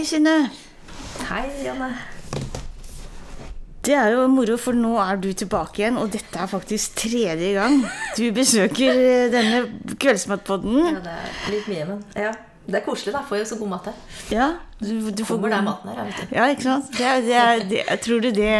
Hei, Synne. Hei, Janne. Det er jo moro, for nå er du tilbake igjen, og dette er faktisk tredje gang du besøker eh, denne kveldsmatpodden. Ja, det er litt mye, men ja. Det er koselig, da. Får jo så god mat her. Ja, du, du får Kommer der maten her, vet du. Ja, ikke sant? Det, er- det, er- det, tror du det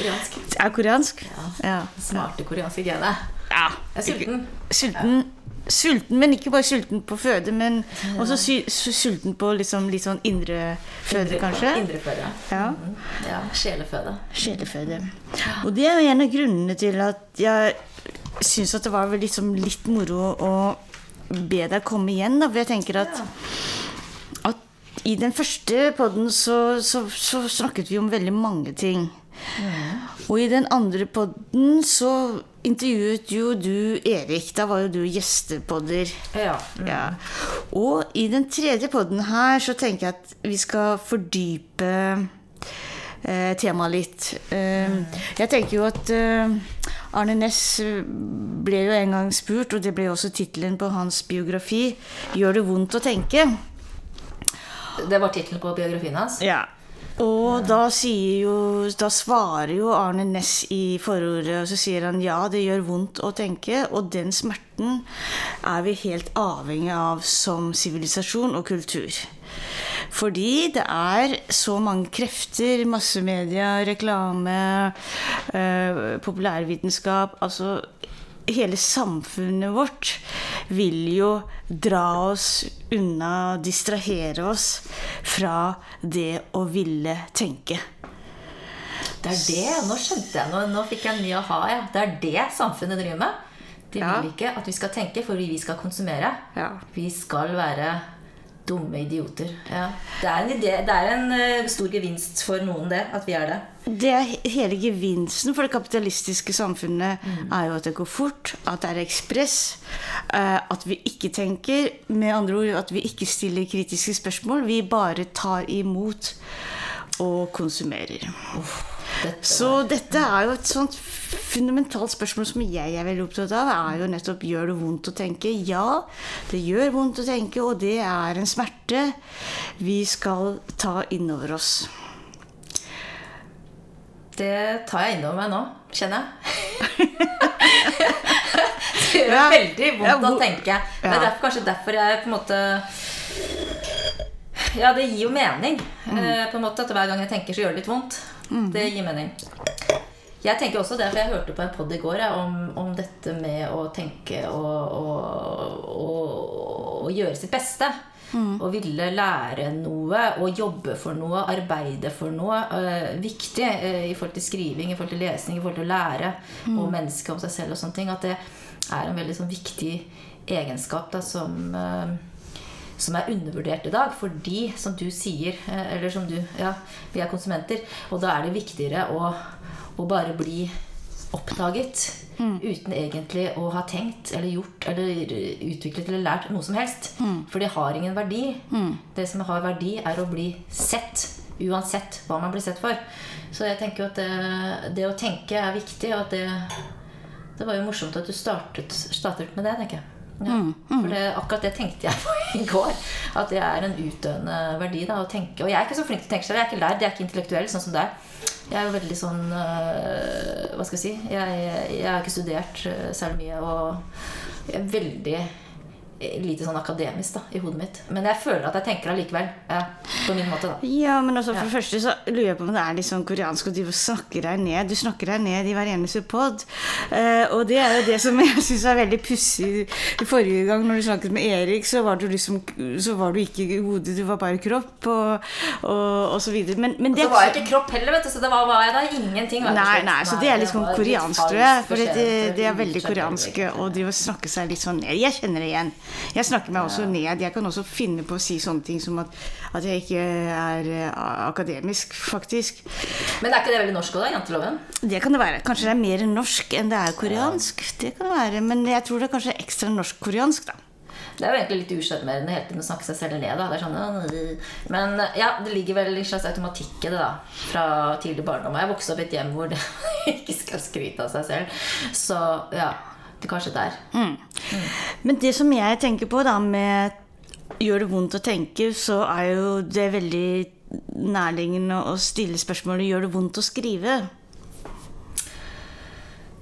Koreansk. er koreansk? Ja. Smarte koreanske gener. ja. Jeg er sulten. Sulten, sulten, men ikke bare sulten på føde, men også sy sulten på liksom, litt sånn indre føde, kanskje? Indreføde. Ja. Mm. ja. Sjeleføde. Sjeleføde. Og det er jo en av grunnene til at jeg syns at det var liksom litt moro å be deg komme igjen. Da. For jeg tenker at, at i den første podden så, så, så snakket vi om veldig mange ting. Og i den andre podden så intervjuet jo du Erik. Da var jo du gjestepodder. Ja. Ja. Og i den tredje podden her så tenker jeg at vi skal fordype eh, temaet litt. Eh, jeg tenker jo at eh, Arne Næss eh, ble jo en gang spurt, og det ble jo også tittelen på hans biografi, 'Gjør det vondt å tenke'? Det var tittelen på biografien hans. Ja. Og da, jo, da svarer jo Arne Næss i forordet, og så sier han ja, det gjør vondt å tenke, og den smerten er vi helt avhengig av som sivilisasjon og kultur. Fordi det er så mange krefter, massemedia, reklame, eh, populærvitenskap Altså hele samfunnet vårt vil jo dra oss unna, distrahere oss fra det å ville tenke. Det er det. Nå skjønte jeg. Nå, nå fikk jeg en ny aha. Ja. Det er det samfunnet driver med. De Ja. ikke at vi skal tenke, fordi vi skal konsumere. Ja. Vi skal være dumme idioter. Ja. Det er en, idé, det er en eh, stor gevinst for noen, det. At vi er det. Det er hele gevinsten for det kapitalistiske samfunnet er jo at det går fort, at det er ekspress, eh, at vi ikke tenker. Med andre ord at vi ikke stiller kritiske spørsmål. Vi bare tar imot og konsumerer. Dette Så dette er jo et sånt fundamentalt spørsmål som jeg er veldig opptatt av. er jo nettopp gjør det vondt å tenke. Ja, det gjør vondt å tenke, og det er en smerte vi skal ta innover oss. Det tar jeg innover meg nå, kjenner jeg. det gjør veldig vondt å tenke. Det er derfor, kanskje derfor jeg på en måte Ja, det gir jo mening. Mm. eh, på en måte At hver gang jeg tenker, så gjør det litt vondt. Det gir mening. Jeg tenker også det, for jeg hørte på en podd i går jeg, om, om dette med å tenke og, og, og, og gjøre sitt beste. Og ville lære noe og jobbe for noe, arbeide for noe. eh, viktig eh, i forhold til skriving, i forhold til lesning, i forhold til å lære om mennesket, om seg selv og sånne ting. At det er en veldig sånn viktig egenskap da, som eh, som er undervurdert i dag. Fordi, som du sier, eh, eller som du Ja, vi er konsumenter. Og da er det viktigere å, å bare bli oppdaget. Uten egentlig å ha tenkt eller gjort eller utviklet eller lært noe som helst. For det har ingen verdi. Det som har verdi, er å bli sett. Uansett hva man blir sett for. Så jeg tenker jo at det, det å tenke er viktig, og at det det var jo morsomt at du startet, startet med det, tenker jeg. Ja. For det, akkurat det tenkte jeg på i går. At det er en utdøende verdi. da, å tenke. Og jeg er ikke så flink til å tenke selv. Jeg er ikke lærd, jeg er ikke intellektuell sånn som deg. Jeg er jo veldig sånn øh, Hva skal jeg si? Jeg, jeg har ikke studert øh, særlig mye. Og jeg er veldig lite sånn akademisk da, i hodet mitt. Men jeg føler at jeg tenker allikevel. Ja, på min måte, da. Ja, men altså, for det første så lurer jeg på om det er litt sånn koreansk og du snakker deg ned. Du snakker deg ned i hver eneste pod. Uh, og det er jo det som jeg syns er veldig pussig. Forrige gang når du snakket med Erik, så var du liksom Så var du ikke hode, du var bare kropp og, og, og så videre. Men, men Og det så var jeg ikke kropp heller, vet du. Så det var, var jeg da ingenting. var Nei, nei, så det er litt sånn koreansk, tror jeg. For det, det er veldig koreansk å drive og snakke seg litt sånn ned. Jeg kjenner det igjen. Jeg snakker meg også ned. Jeg kan også finne på å si sånne ting som at, at jeg ikke er eh, akademisk, faktisk. Men er ikke det veldig norsk òg, da? Janteloven? Det kan det være. Kanskje det er mer norsk enn det er koreansk. Det kan det være, Men jeg tror det er kanskje ekstra norsk-koreansk, da. Det er jo egentlig litt usjarmerende hele tiden å snakke seg selv ned. Da. Sånn, Men ja, det ligger vel en slags automatikk i det da fra tidlig barndom. Jeg vokste opp i et hjem hvor det ikke skal skryte av seg selv. Så ja. Det kanskje der. Men det som jeg tenker på da med gjør det vondt å tenke, så er jo det veldig nærliggende å stille spørsmålet gjør det vondt å skrive.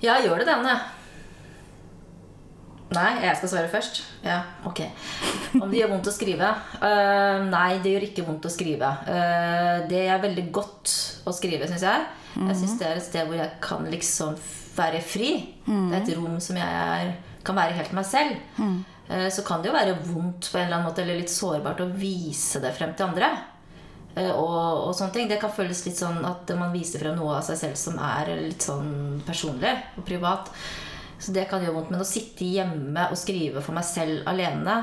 Ja, gjør det denne? Nei, jeg skal svare først. Ja, ok. Om det gjør vondt å skrive? Uh, nei, det gjør ikke vondt å skrive. Uh, det er veldig godt å skrive, syns jeg. Jeg syns det er et sted hvor jeg kan liksom være fri. Det er et rom som jeg er, kan være helt meg selv. Mm. så kan det jo være vondt på en eller annen måte, eller litt sårbart å vise det frem til andre. Eh, og, og sånne ting. Det kan føles litt sånn at man viser frem noe av seg selv som er litt sånn personlig og privat. Så det kan gjøre vondt. Men å sitte hjemme og skrive for meg selv alene,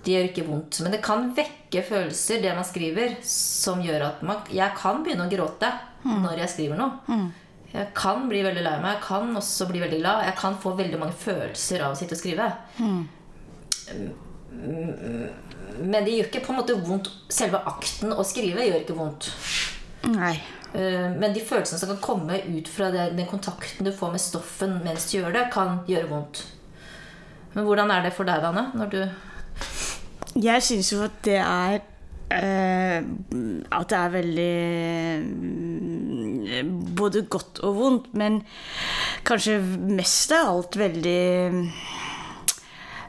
det gjør ikke vondt. Men det kan vekke følelser, det man skriver, som gjør at man, jeg kan begynne å gråte når jeg skriver noe. Jeg kan bli veldig lei meg. Jeg kan også bli veldig glad. Jeg kan få veldig mange følelser av å sitte og skrive. Men det gjør ikke på en måte vondt Selve akten å skrive gjør ikke vondt. Nei. Eh, Men de følelsene som kan komme ut fra den kontakten du får med stoffen mens du gjør det, kan gjøre vondt. Men hvordan er det for deg, Anne? Når du Jeg syns jo at det er eh, At det er veldig mm, Både godt og vondt, men kanskje mest av alt veldig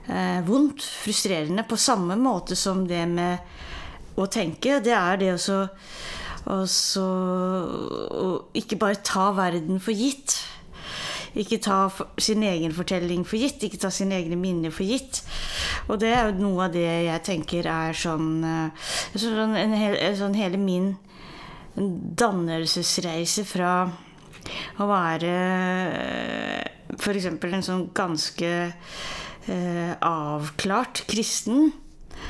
eh, vondt. Frustrerende. På samme måte som det med å tenke. Det er det å så og så ikke bare ta verden for gitt. Ikke ta sin egen fortelling for gitt, ikke ta sine egne minner for gitt. Og det er jo noe av det jeg tenker er sånn, eh, sånn en hel, sånn Hele min dannelsesreise fra å være f.eks. en sånn ganske eh, avklart kristen.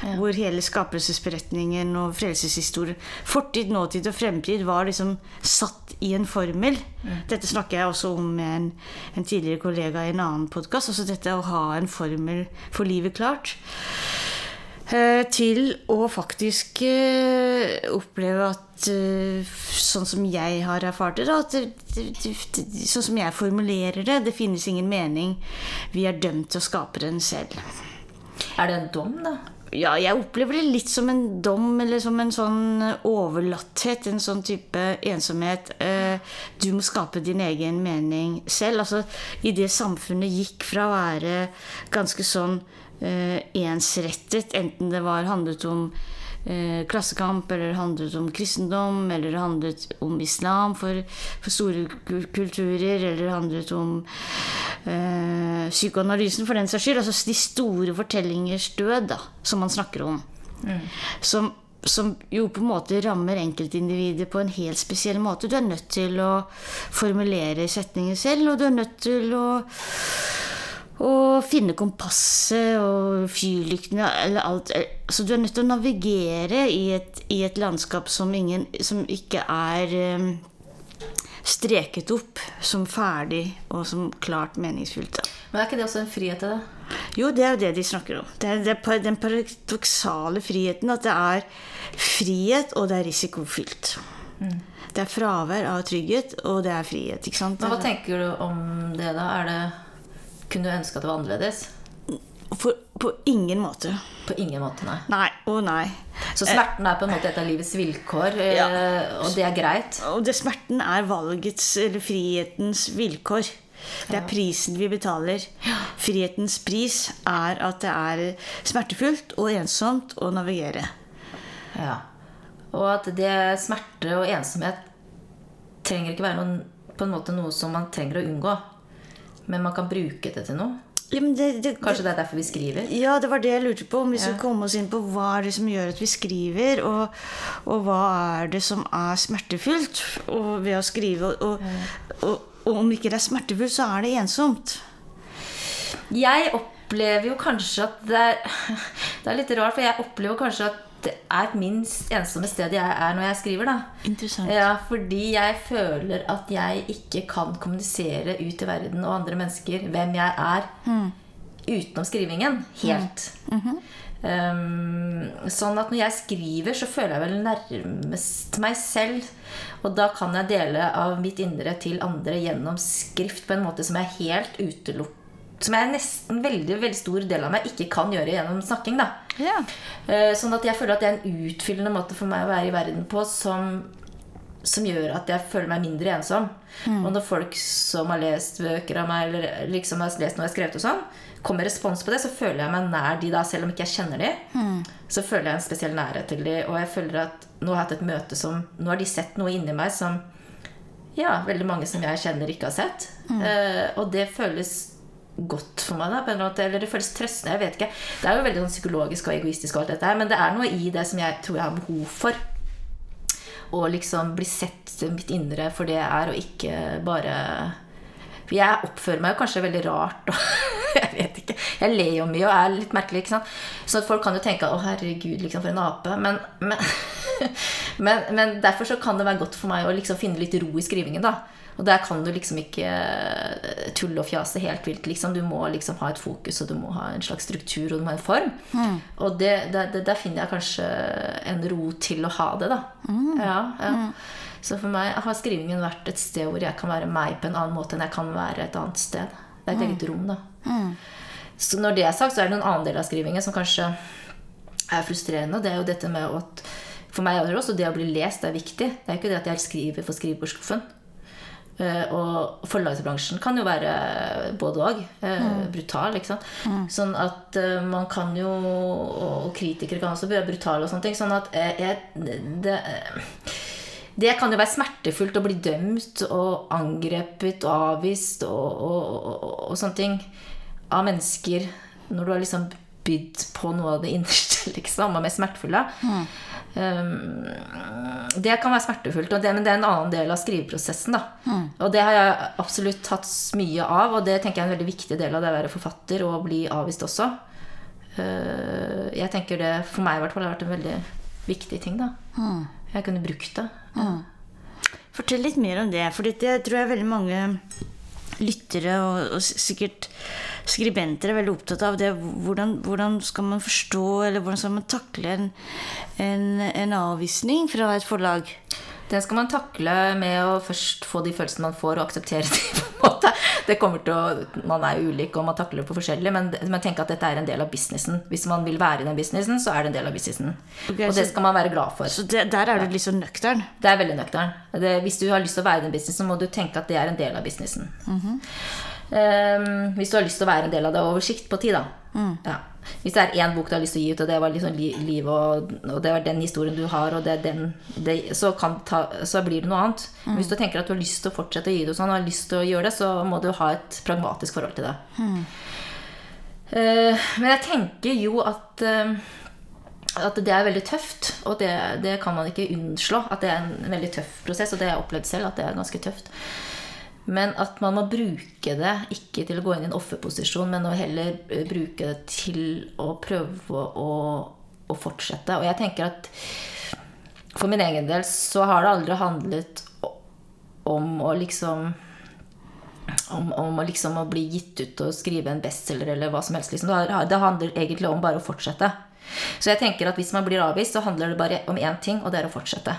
Hvor hele skapelsesberetningen og frelseshistorien, fortid, nåtid og fremtid, var liksom satt i en formel. Dette snakker jeg også om med en, en tidligere kollega i en annen podkast. Altså dette å ha en formel for livet klart. Eh, til å faktisk eh, oppleve at eh, Sånn som jeg har erfart det, da, sånn som jeg formulerer det, det finnes ingen mening. Vi er dømt til å skape den selv. Er det en dom, da? Ja, jeg opplever det litt som en dom, eller som en sånn overlatthet. En sånn type ensomhet. Du må skape din egen mening selv. Altså, i det samfunnet gikk fra å være ganske sånn ensrettet, enten det var handlet om eh, klassekamp, eller handlet om kristendom, eller handlet om islam for, for store kulturer, eller handlet om eh, psykoanalysen for den saks skyld. Altså de store fortellingers død, da, som man snakker om. Som, som jo på en måte rammer enkeltindividet på en helt spesiell måte. Du er nødt til å formulere setninger selv, og du er nødt til å å finne kompasset og fyrlyktene eller alt. Så du er nødt til å navigere i et, i et landskap som, ingen, som ikke er eh, streket opp som ferdig og som klart meningsfullt. Da. Men er ikke det også en frihet til det? Jo, det er jo det de snakker om. Det er, det er den paradoksale friheten. At det er frihet, og det er risikofylt. Det er fravær av trygghet, og det er frihet. ikke sant? Hva tenker du om det, da? Er det, kunne du ønske at det var annerledes? For, på ingen måte. På ingen måte, nei. Nei og nei. Så smerten er på en måte et av livets vilkår, eh, Ja. og det er greit? Og det smerten er valgets, eller frihetens vilkår. Det er prisen vi betaler. Frihetens pris er at det er smertefullt og ensomt å navigere. Ja. Og at det smerte og ensomhet trenger ikke være noen, på en måte noe som man trenger å unngå. Men man kan bruke det til noe. Ja, men det, det, Kanskje det er derfor vi skriver? Ja, det var det jeg lurte på. Om vi Ja. skulle komme oss inn på hva er det som gjør at vi skriver, og, og hva er det som er smertefullt og ved å skrive. Og, og, og, og om ikke det er smertefullt, så er det ensomt. Jeg opplever jo kanskje at det er, det er litt rart, for jeg opplever kanskje at det er minst ensomme sted jeg er når jeg skriver. da. Interessant. Ja, Fordi jeg føler at jeg ikke kan kommunisere ut til verden og andre mennesker hvem jeg er utenom skrivingen. Helt. Um, sånn at når jeg skriver, så føler jeg vel nærmest meg selv. Og da kan jeg dele av mitt indre til andre gjennom skrift på en måte som er helt utelukket som jeg nesten veldig veldig stor del av meg ikke kan gjøre gjennom snakking. da. Ja. Eh, Sånn at jeg føler at det er en utfyllende måte for meg å være i verden på som, som gjør at jeg føler meg mindre ensom. Og når folk som har lest bøker av meg, eller liksom har lest noe jeg har skrevet, og sånn, kommer respons på det, så føler jeg meg nær de da, selv om ikke jeg kjenner de. Så føler jeg en spesiell nærhet til de, og jeg føler at nå har jeg hatt et møte som Nå har de sett noe inni meg som ja, veldig mange som jeg kjenner, ikke har sett. Eh, og det føles godt for meg. da, på en eller annen måte, Eller det føles trøstende. jeg vet ikke. Det er jo veldig sånn psykologisk og egoistisk, og alt dette her, men det er noe i det som jeg tror jeg har behov for. Å liksom bli sett mitt indre for det jeg er, og ikke bare For jeg oppfører meg kanskje veldig rart. Og jeg vet ikke. Jeg ler jo mye og er litt merkelig. ikke sant? Så folk kan jo tenke 'Å, herregud, liksom, for en ape'. Men, men, men, men derfor så kan det være godt for meg å liksom finne litt ro i skrivingen. da og der kan du liksom ikke eh, tulle og fjase helt vilt. Liksom. Du må liksom ha et fokus, og du må ha en slags struktur, og du må ha en form. Og det, det, det, der finner jeg kanskje en ro til å ha det, da. Ja, ja. Så for meg har skrivingen vært et sted hvor jeg kan være meg på en annen måte enn jeg kan være et annet sted. Det er et eget rom, da. Så når det er sagt, så er det noen annen del av skrivingen som kanskje er frustrerende. og Det er jo dette med at For meg er det også det å bli lest er viktig. Det er ikke det at jeg skriver for skrivebordsskuffen. Eh, og forlagsbransjen kan jo være både og. Mm. Brutal, ikke sant. Sånn at eh, man kan jo Og kritikere kan også være brutale og sånne ting. Sånn at eh, jeg, det, eh, det kan jo være smertefullt å bli dømt og angrepet og avvist og, og, og, og sånne ting av mennesker når du har liksom bydd på noe av det innerste, liksom, og mest smertefulle. Um, det kan være smertefullt, det, men det er en annen del av skriveprosessen. Da. Og det har jeg absolutt tatt mye av, og det tenker jeg er en veldig viktig del av det å være forfatter og bli avvist også. Uh, jeg tenker det for meg i hvert fall har vært en veldig viktig ting. da Jeg kunne brukt det. Fortell litt mer om det, for det tror jeg veldig mange lyttere og, og sikkert skribenter er veldig opptatt av det. Hvordan, hvordan skal man forstå, eller hvordan skal man takle en, en, en avvisning fra et forlag? Den skal man takle med å først få de følelsene man får, og akseptere dem. på en måte. Det kommer til å, Man er ulik, og man takler det på forskjellig, men, men tenk at dette er en del av businessen. Hvis man vil være i den businessen, så er det en del av businessen. Okay, og det skal man være glad for. Så det, der er du litt sånn nøktern. Det er veldig nøktern. Det, hvis du har lyst til å være i den businessen, må du tenke at det er en del av businessen. Ehm, hvis du har lyst til å være en del av det over sikt på tid, da. Ja. Hvis det er én bok du har lyst til å gi ut, og det var liksom li liv, og, og det var den historien du har, og det er den, det, så, kan ta, så blir det noe annet. Mm. Hvis du tenker at du har lyst til å fortsette å gi det, og sånn, og har lyst til å gjøre det, så må du ha et pragmatisk forhold til det. Eh, men jeg tenker jo at uh, at det er veldig tøft, og det, det kan man ikke unnslå. At det er en veldig tøff prosess, og det har jeg opplevd selv. at det er ganske tøft. Men at man må bruke det ikke til å gå inn i en offerposisjon, men å heller eh, bruke det til å prøve å, å fortsette. Og jeg tenker at for min egen del så har det aldri handlet om å liksom om, om å liksom å bli gitt ut og skrive en bestselger eller hva som helst. Liksom. Det, handler egentlig om bare å fortsette. Så jeg tenker at hvis man blir avvist, så handler det bare om én ting, og det er å fortsette.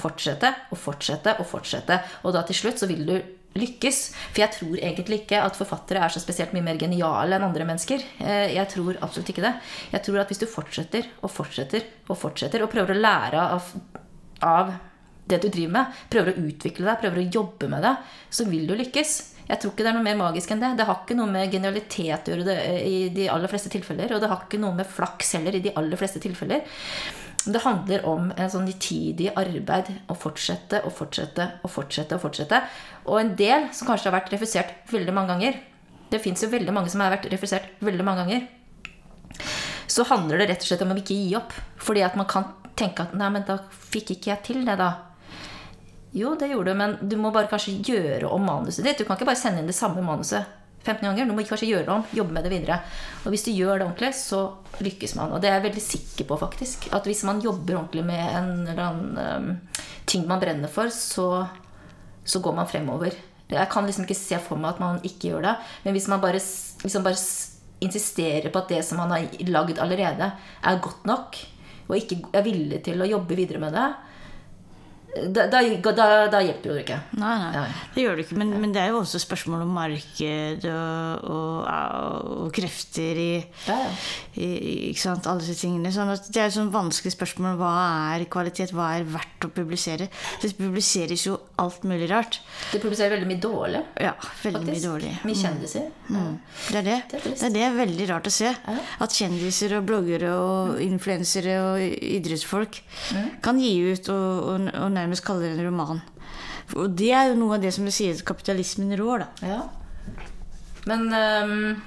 Fortsette og fortsette og fortsette. Og da til slutt så vil du lykkes. For jeg tror egentlig ikke at forfattere er så spesielt mye mer geniale enn andre mennesker. Eh, Jeg tror absolutt ikke det. Jeg tror at hvis du fortsetter og fortsetter og fortsetter og prøver å lære av, av det du driver med, prøver å utvikle deg, prøver å jobbe med det, så vil du lykkes. Jeg tror ikke det er noe mer magisk enn det. Det har ikke noe med genialitet å gjøre det eh, i de aller fleste tilfeller. Og det har ikke noe med flaks heller i de aller fleste tilfeller. Det handler om en sånn nitidig arbeid å fortsette og fortsette og fortsette. Og fortsette. Og en del som kanskje har vært refusert veldig mange ganger. Det fins jo veldig mange som har vært refusert veldig mange ganger. Så handler det rett og slett om å ikke gi opp. Fordi at man kan tenke at nei, men da fikk ikke jeg til det, da. Jo, det gjorde du, men du må bare kanskje gjøre om manuset ditt. Du kan ikke bare sende inn det samme manuset 15 ganger. Du må kanskje gjøre det om, jobbe med det videre. Og hvis du gjør det ordentlig, så lykkes man. Og det er jeg veldig sikker på, faktisk. At hvis man jobber ordentlig med en eller annen um, ting man brenner for, så, så går man fremover. Jeg kan liksom ikke se for meg at man ikke gjør det. Men hvis man bare, liksom bare insisterer på at det som man har lagd allerede, er godt nok, og ikke er villig til å jobbe videre med det, da, da, da, da hjelper jo det ikke. Nei, nei, det gjør det ikke. Men, men det er jo også spørsmål om marked og, og, og krefter i, Ja, ja. i ikke sant, alle disse tingene. Sånn det er et sånn vanskelig spørsmål. Hva er kvalitet? Hva er verdt å publisere? Det publiseres jo alt mulig rart. Det publiserer veldig mye dårlig. Ja, veldig mye dårlig. Mye kjendiser. Ja. Det er det. Det er. Det er det veldig rart å se. At kjendiser og bloggere og influensere og idrettsfolk kan gi ut og, og, og nærmest kalle det en roman. Og det er jo noe av det som du sier kapitalismen rår, da. Ja. Men um,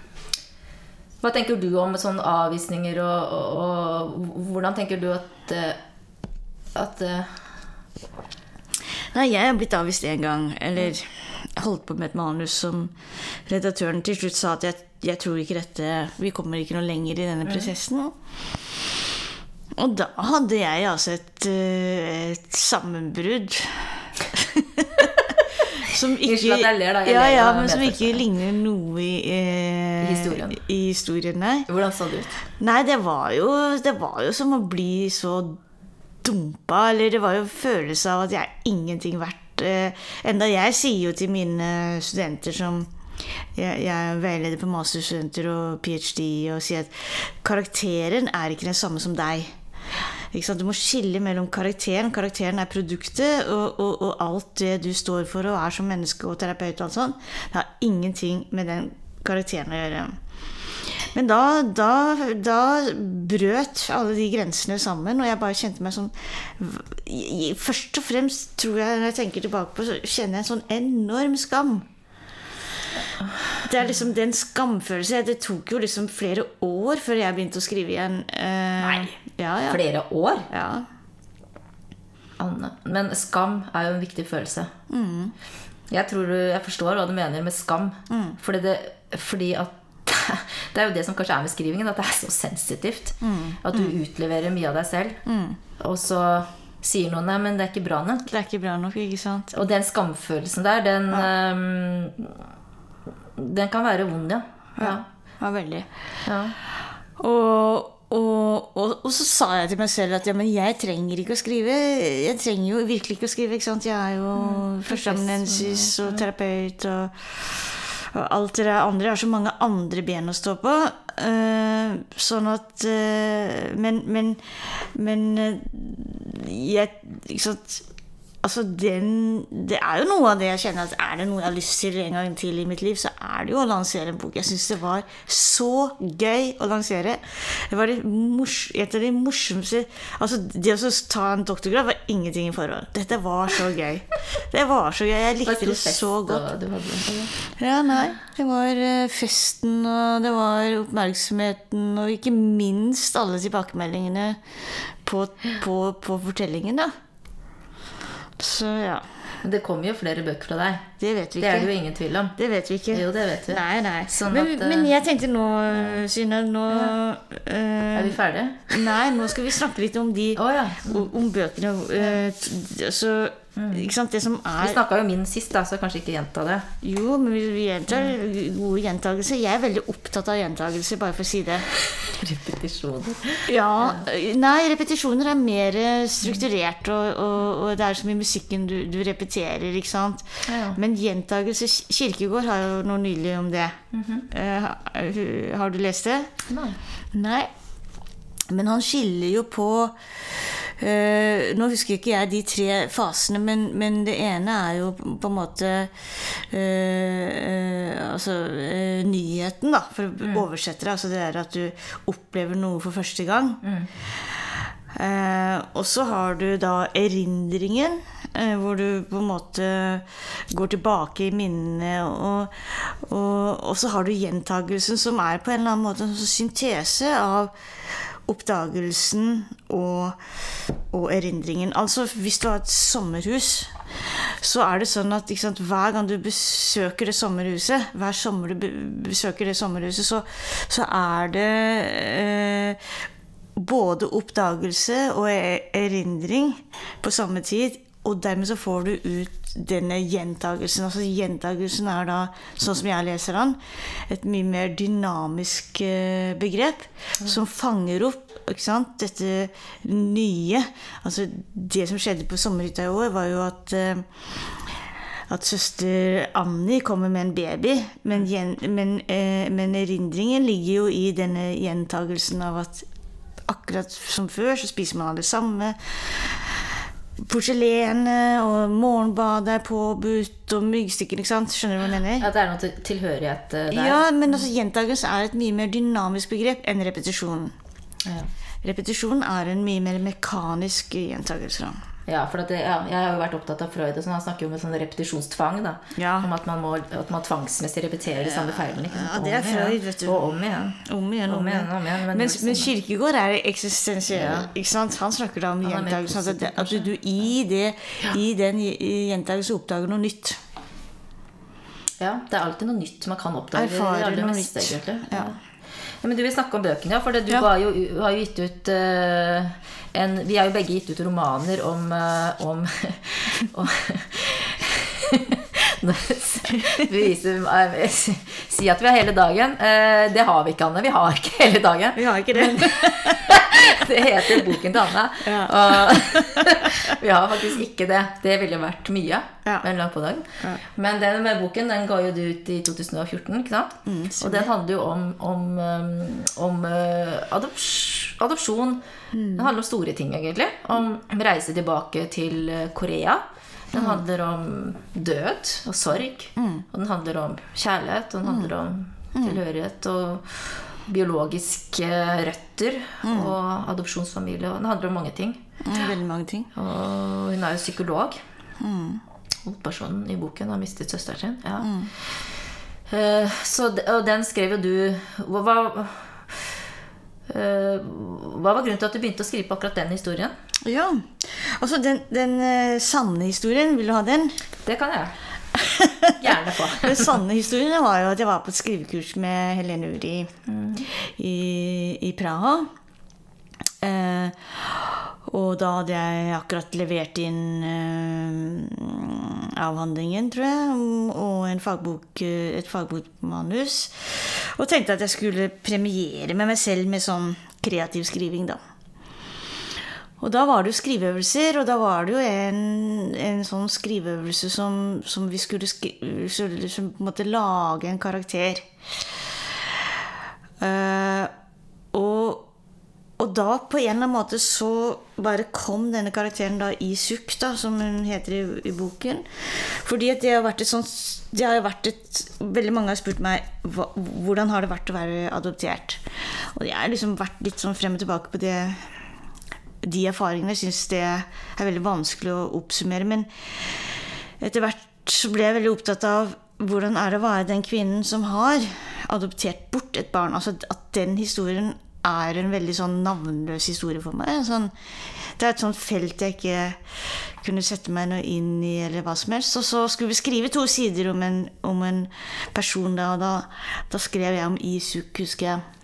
hva tenker du om sånne avvisninger, og, og, og hvordan tenker du at eh, at eh, Nei, jeg er blitt avvist én gang. Eller holdt på med et manus som redaktøren til slutt sa at jeg, jeg tror ikke dette Vi kommer ikke noe lenger i denne prosessen. Og da hadde jeg altså et, eh, et sammenbrudd. som ikke, Unnskyld at jeg ler, da. Jeg ja, ja, men som ikke ligner noe i, eh, I historien. I historien, nei. Hvordan så det ut? Nei, det var jo, det var jo som å bli så dumpa. Eller det var jo følelse av at jeg er ingenting verdt. Eh, enda jeg sier jo til mine studenter som jeg, jeg er veileder på masterstudenter og ph.d. og sier at karakteren er ikke den samme som deg. Du må skille mellom karakteren. Karakteren er produktet, og, og, og alt det du står for og er som menneske og terapeut. og alt. Det har ingenting med den karakteren å gjøre. Men da, da, da brøt alle de grensene sammen, og jeg bare kjente meg sånn Først og fremst tror jeg, når jeg tenker tilbake på så kjenner jeg en sånn enorm skam. Det er liksom den skamfølelsen. Det tok jo liksom flere år før jeg begynte å skrive igjen. Nei. Ja, ja. Flere år? ja. Anne. Men skam er jo en viktig følelse. Jeg tror du, jeg forstår hva du mener med skam. Fordi, det, fordi at det er jo det som kanskje er med skrivingen, at det er så sensitivt. At du utleverer mye av deg selv. Og så sier noen nei, men det er ikke bra nok. Det er ikke bra nok, ikke sant? Og den skamfølelsen der, den ehm, Den kan være vond, ja. ja. Ja, veldig. ja. Og, og, og, og så sa jeg til meg selv at ja, men jeg trenger ikke å skrive. Jeg trenger jo virkelig ikke å skrive. ikke sant? Jeg er jo førsteamanuensis og terapeut og, og alt det andre. Jeg har så mange andre ben å stå på. Uh, sånn at uh, Men, men, men uh, jeg Ikke sant Altså den, Det er jo noe av det jeg kjenner at er det noe jeg har lyst til en gang til i mitt liv, så er det jo å lansere en bok. Jeg syns det var så gøy å lansere. Det var det mors, et av de morsomste Altså Det å ta en doktorgrad var ingenting i forhold. Dette var så gøy. Det var så gøy. Jeg likte det så godt. Ja, nei. Det var eh, festen, og det var oppmerksomheten, og ikke minst alle tilbakemeldingene på, på, på fortellingen, da. Så ja. Det kommer jo flere bøker fra deg. Det vet vi ikke. Det er det jo ingen tvil om. Det vet vi ikke. Jo, det vet vi. Nei, nei. Sånn men, at, eh, men jeg tenkte nå, Synne Nå eh, Er vi ferdige? Nei, nå skal vi snakke litt om de oh, ja. om, om bøkene. eh, så, sant, det som Vi er snakka jo min sist, da, så kanskje ikke gjenta det. Jo, men vi vi gjentar gode gjentagelser. Jeg er veldig opptatt av gjentagelser, bare for å si det. Repetisjoner. Ja, Nei, repetisjoner er mer strukturert, og, og, og det er som i musikken du, du repeterer, ikke sant. Ja. Men gjentagelser Kirkegård har jo noe nylig om det. Mm -hmm. uh, har du lest det? Nei. Nei. Men han skiller jo på eh, Nå husker ikke jeg de tre fasene, men, men det ene er jo på en måte uh, uh, Altså nyheten, da, for å oversette det. Altså det er at du opplever noe for første gang. Eh, og så har du da erindringen, hvor du på en måte går tilbake i minnene. Og, og, og så har du gjentagelsen, som er på en eller annen måte en sånn syntese av oppdagelsen og, og erindringen. Altså hvis du har et sommerhus, så er det sånn at sant, hver gang du besøker det sommerhuset, hver sommer du besøker det sommerhuset, så, så er det eh, både oppdagelse og e- erindring på samme tid. Og dermed så får du ut denne gjentagelsen. Altså Gjentagelsen er da, sånn som jeg leser den, et mye mer dynamisk eh, begrep som fanger opp dette nye. Altså Det som skjedde på sommerhytta i år, var jo at eh, at søster Annie kommer med en baby, men, men, eh, men erindringen ligger jo i denne gjentagelsen av at akkurat som før så spiser man av det samme. Porselenet og morgenbadet er påbudt, og myggstykker. ikke sant? Skjønner du hva jeg mener? At det er noe til tilhørighet eh, der. Ja, men altså gjentagelse er et mye mer dynamisk begrep enn repetisjon. Ja. Repetisjon er en mye mer mekanisk gjentagelse. da. Ja, for at det, ja, jeg har jo vært opptatt av Freud. og sånn, Han snakker jo om en sånn repetisjonstvang. da, Ja. Om at man må at man tvangsmessig repeterer de samme feilene. Ja, det er Freud, vet du. Og om igjen. Om igjen, om igjen, om igjen, men Men, men Kirkegård er eksistensiell. ikke sant? Han snakker da om gjentagelse. Altså, at du, du i, det, i den gjentagelsen oppdager noe nytt. Ja, det er alltid noe nytt man kan oppdage. Erfare det aller noe meste, nytt. Ja. Men du vil snakke om bøkene, ja. For det, du har, jo, har jo gitt ut eh, en Vi har jo begge gitt ut romaner om, eh, om, om Nå eh, Si at vi har hele dagen. Eh, det har vi ikke, Anne. Vi har ikke hele dagen. Vi har ikke det. Det heter boken til Anne. Ja. Og vi har faktisk ikke det. Det ville vært mye. Ja. Men langt på dagen. Ja. Men den med boken den ga jo du ut i 2014. ikke sant? Mm, og den handler jo om, om, um, om uh, adops adopsjon. Mm. Den handler om store ting, egentlig. Om reise tilbake til Korea. Den Mm. handler om død og sorg. Og den handler om kjærlighet. Og den handler Mm. om tilhørighet og biologiske røtter. Og adopsjonsfamilie. Og den handler om mange ting. Mm, Veldig mange ting. Og hun er jo psykolog. Hovedpersonen i boken har mistet søsteren sin. Ja. Eh, så, og den skrev jo du Hva, hva, eh, hva var grunnen til at du begynte å skrive på akkurat den historien? Ja. Altså, den, den eh, sanne historien, vil du ha den? Det kan jeg gjerne få. Den sanne historien var jo at jeg var på et skrivekurs med Helene Uri i, i Praha. Eh, og da hadde jeg akkurat levert inn eh, avhandlingen, tror jeg, og en fagbok, eh, et fagbokmanus. Og tenkte at jeg skulle premiere med meg selv med sånn kreativ skriving, da. Og da var det jo skriveøvelser, og da var det jo en, en sånn skriveøvelse som, som vi skulle skrive, som måtte en måte lage en karakter. Uh, og, og da på en eller annen måte så bare kom denne karakteren da i Sukk, da, som hun heter i, i boken. Fordi at det har vært et sånt det har vært et, Veldig mange har spurt meg hva, hvordan har det vært å være adoptert. Og jeg har liksom vært litt sånn frem og tilbake på det de erfaringene. Jeg syns det er veldig vanskelig å oppsummere. Men etter hvert så ble jeg veldig opptatt av hvordan er det å være den kvinnen som har adoptert bort et barn. Altså at den historien er en veldig sånn navnløs historie for meg. Sånn, det er et sånt felt jeg ikke kunne sette meg noe inn i, eller hva som helst. Og så skulle vi skrive to sider om en, om en person, da, og da, da skrev jeg om Isuk, husker jeg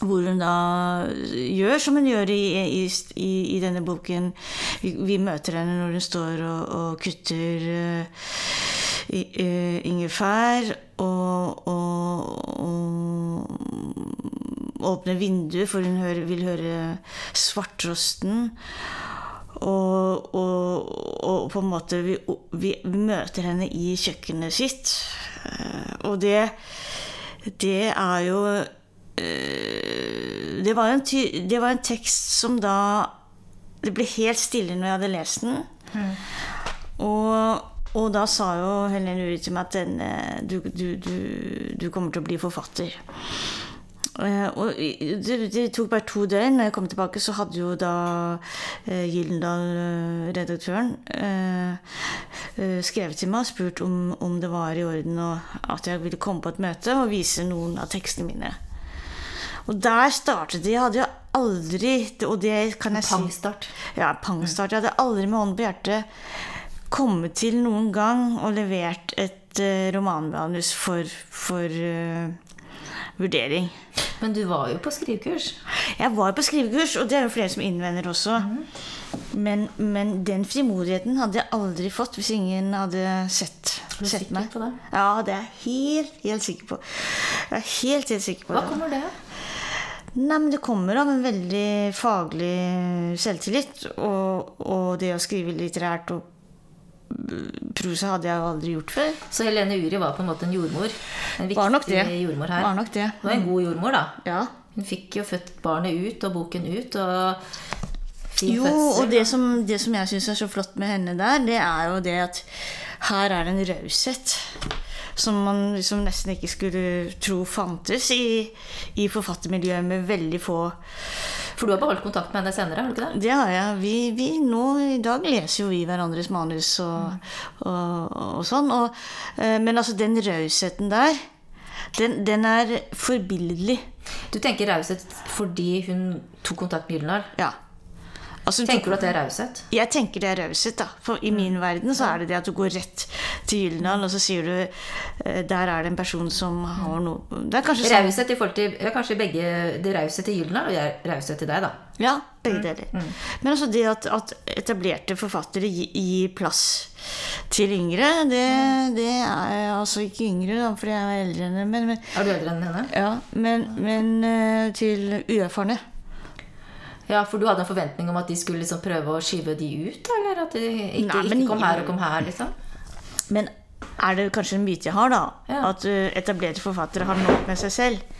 hvor hun da gjør som hun gjør i, i, i, denne boken. Vi, vi, møter henne når hun står og, og kutter uh, uh, ingefær og, og, og åpner vinduet, for hun hører, vil høre svarttrosten. Og, og, på en måte vi, vi, møter henne i kjøkkenet sitt. Uh, og det, det er jo det var, en ty det var en tekst som da Det ble helt stille når jeg hadde lest den. Mm. Og, og, da sa jo Helene Uri til meg at den, du, du, du, du, kommer til å bli forfatter. Uh, og det, det, tok bare to døgn. Når jeg kom tilbake, så hadde jo da uh, Gyldendal-redaktøren uh, skrevet til meg og spurt om, om det var i orden og at jeg ville komme på et møte og vise noen av tekstene mine. Og der startet de. Jeg hadde jo aldri Og det kan jeg si Pangstart. Ja, pangstart. Jeg hadde aldri med hånden på hjertet kommet til noen gang og levert et uh, romanmanus for, for uh, vurdering. Men du var jo på skrivekurs. Jeg var på skrivekurs, og det er jo flere som innvender også. Men, men den frimodigheten hadde jeg aldri fått hvis ingen hadde sett, du sett meg. på det? Ja, det er jeg helt, helt sikker på. Jeg er helt, helt sikker på Hva det. kommer det av? Nei, men Det kommer av en veldig faglig selvtillit. Og, og det å skrive litterært og prosa hadde jeg aldri gjort før. Så Helene Uri var på en måte en jordmor? En viktig Var nok det. jordmor her. Var nok det. Hun var en god jordmor, da. Ja. Hun fikk jo født barnet ut og boken ut. og Jo, fødsel. og det som, det som jeg syns er så flott med henne der, det er jo det at her er det en raushet som man liksom nesten ikke skulle tro fantes i, i forfattermiljøet med veldig få For du har beholdt kontakt med henne senere? har du ikke det? Det har jeg. Vi, vi nå i dag leser jo vi hverandres manus og, og, og sånn. Og, eh, men altså, den rausheten der, den, den er forbilledlig. Du tenker raushet fordi hun tok kontakt med Gyldendal? Ja. Altså, Tenker du at det er raushet? Jeg tenker det er raushet, da. For i min verden så er det det at du går rett til Gyldendal, og så sier du eh, Der er det en person som har noe Det er kanskje sånn Raushet i forhold til ja, Kanskje begge Det er raushet til Gyldendal og jeg er raushet til deg, da. Ja, begge deler. Men altså det at, at etablerte forfattere gir, gir plass til yngre, det, det er altså ikke yngre, da, for jeg er eldre enn henne. men, men, Er du eldre enn henne? ja, men, men eh, til uerfarne. Ja, for du hadde en forventning om at de skulle liksom prøve å skyve de ut? Eller at de ikke, Nei, men- ikke kom her og kom her, liksom? Men er det kanskje en myte jeg har, da? Ja. At eh, etablerte forfattere har nok med seg selv?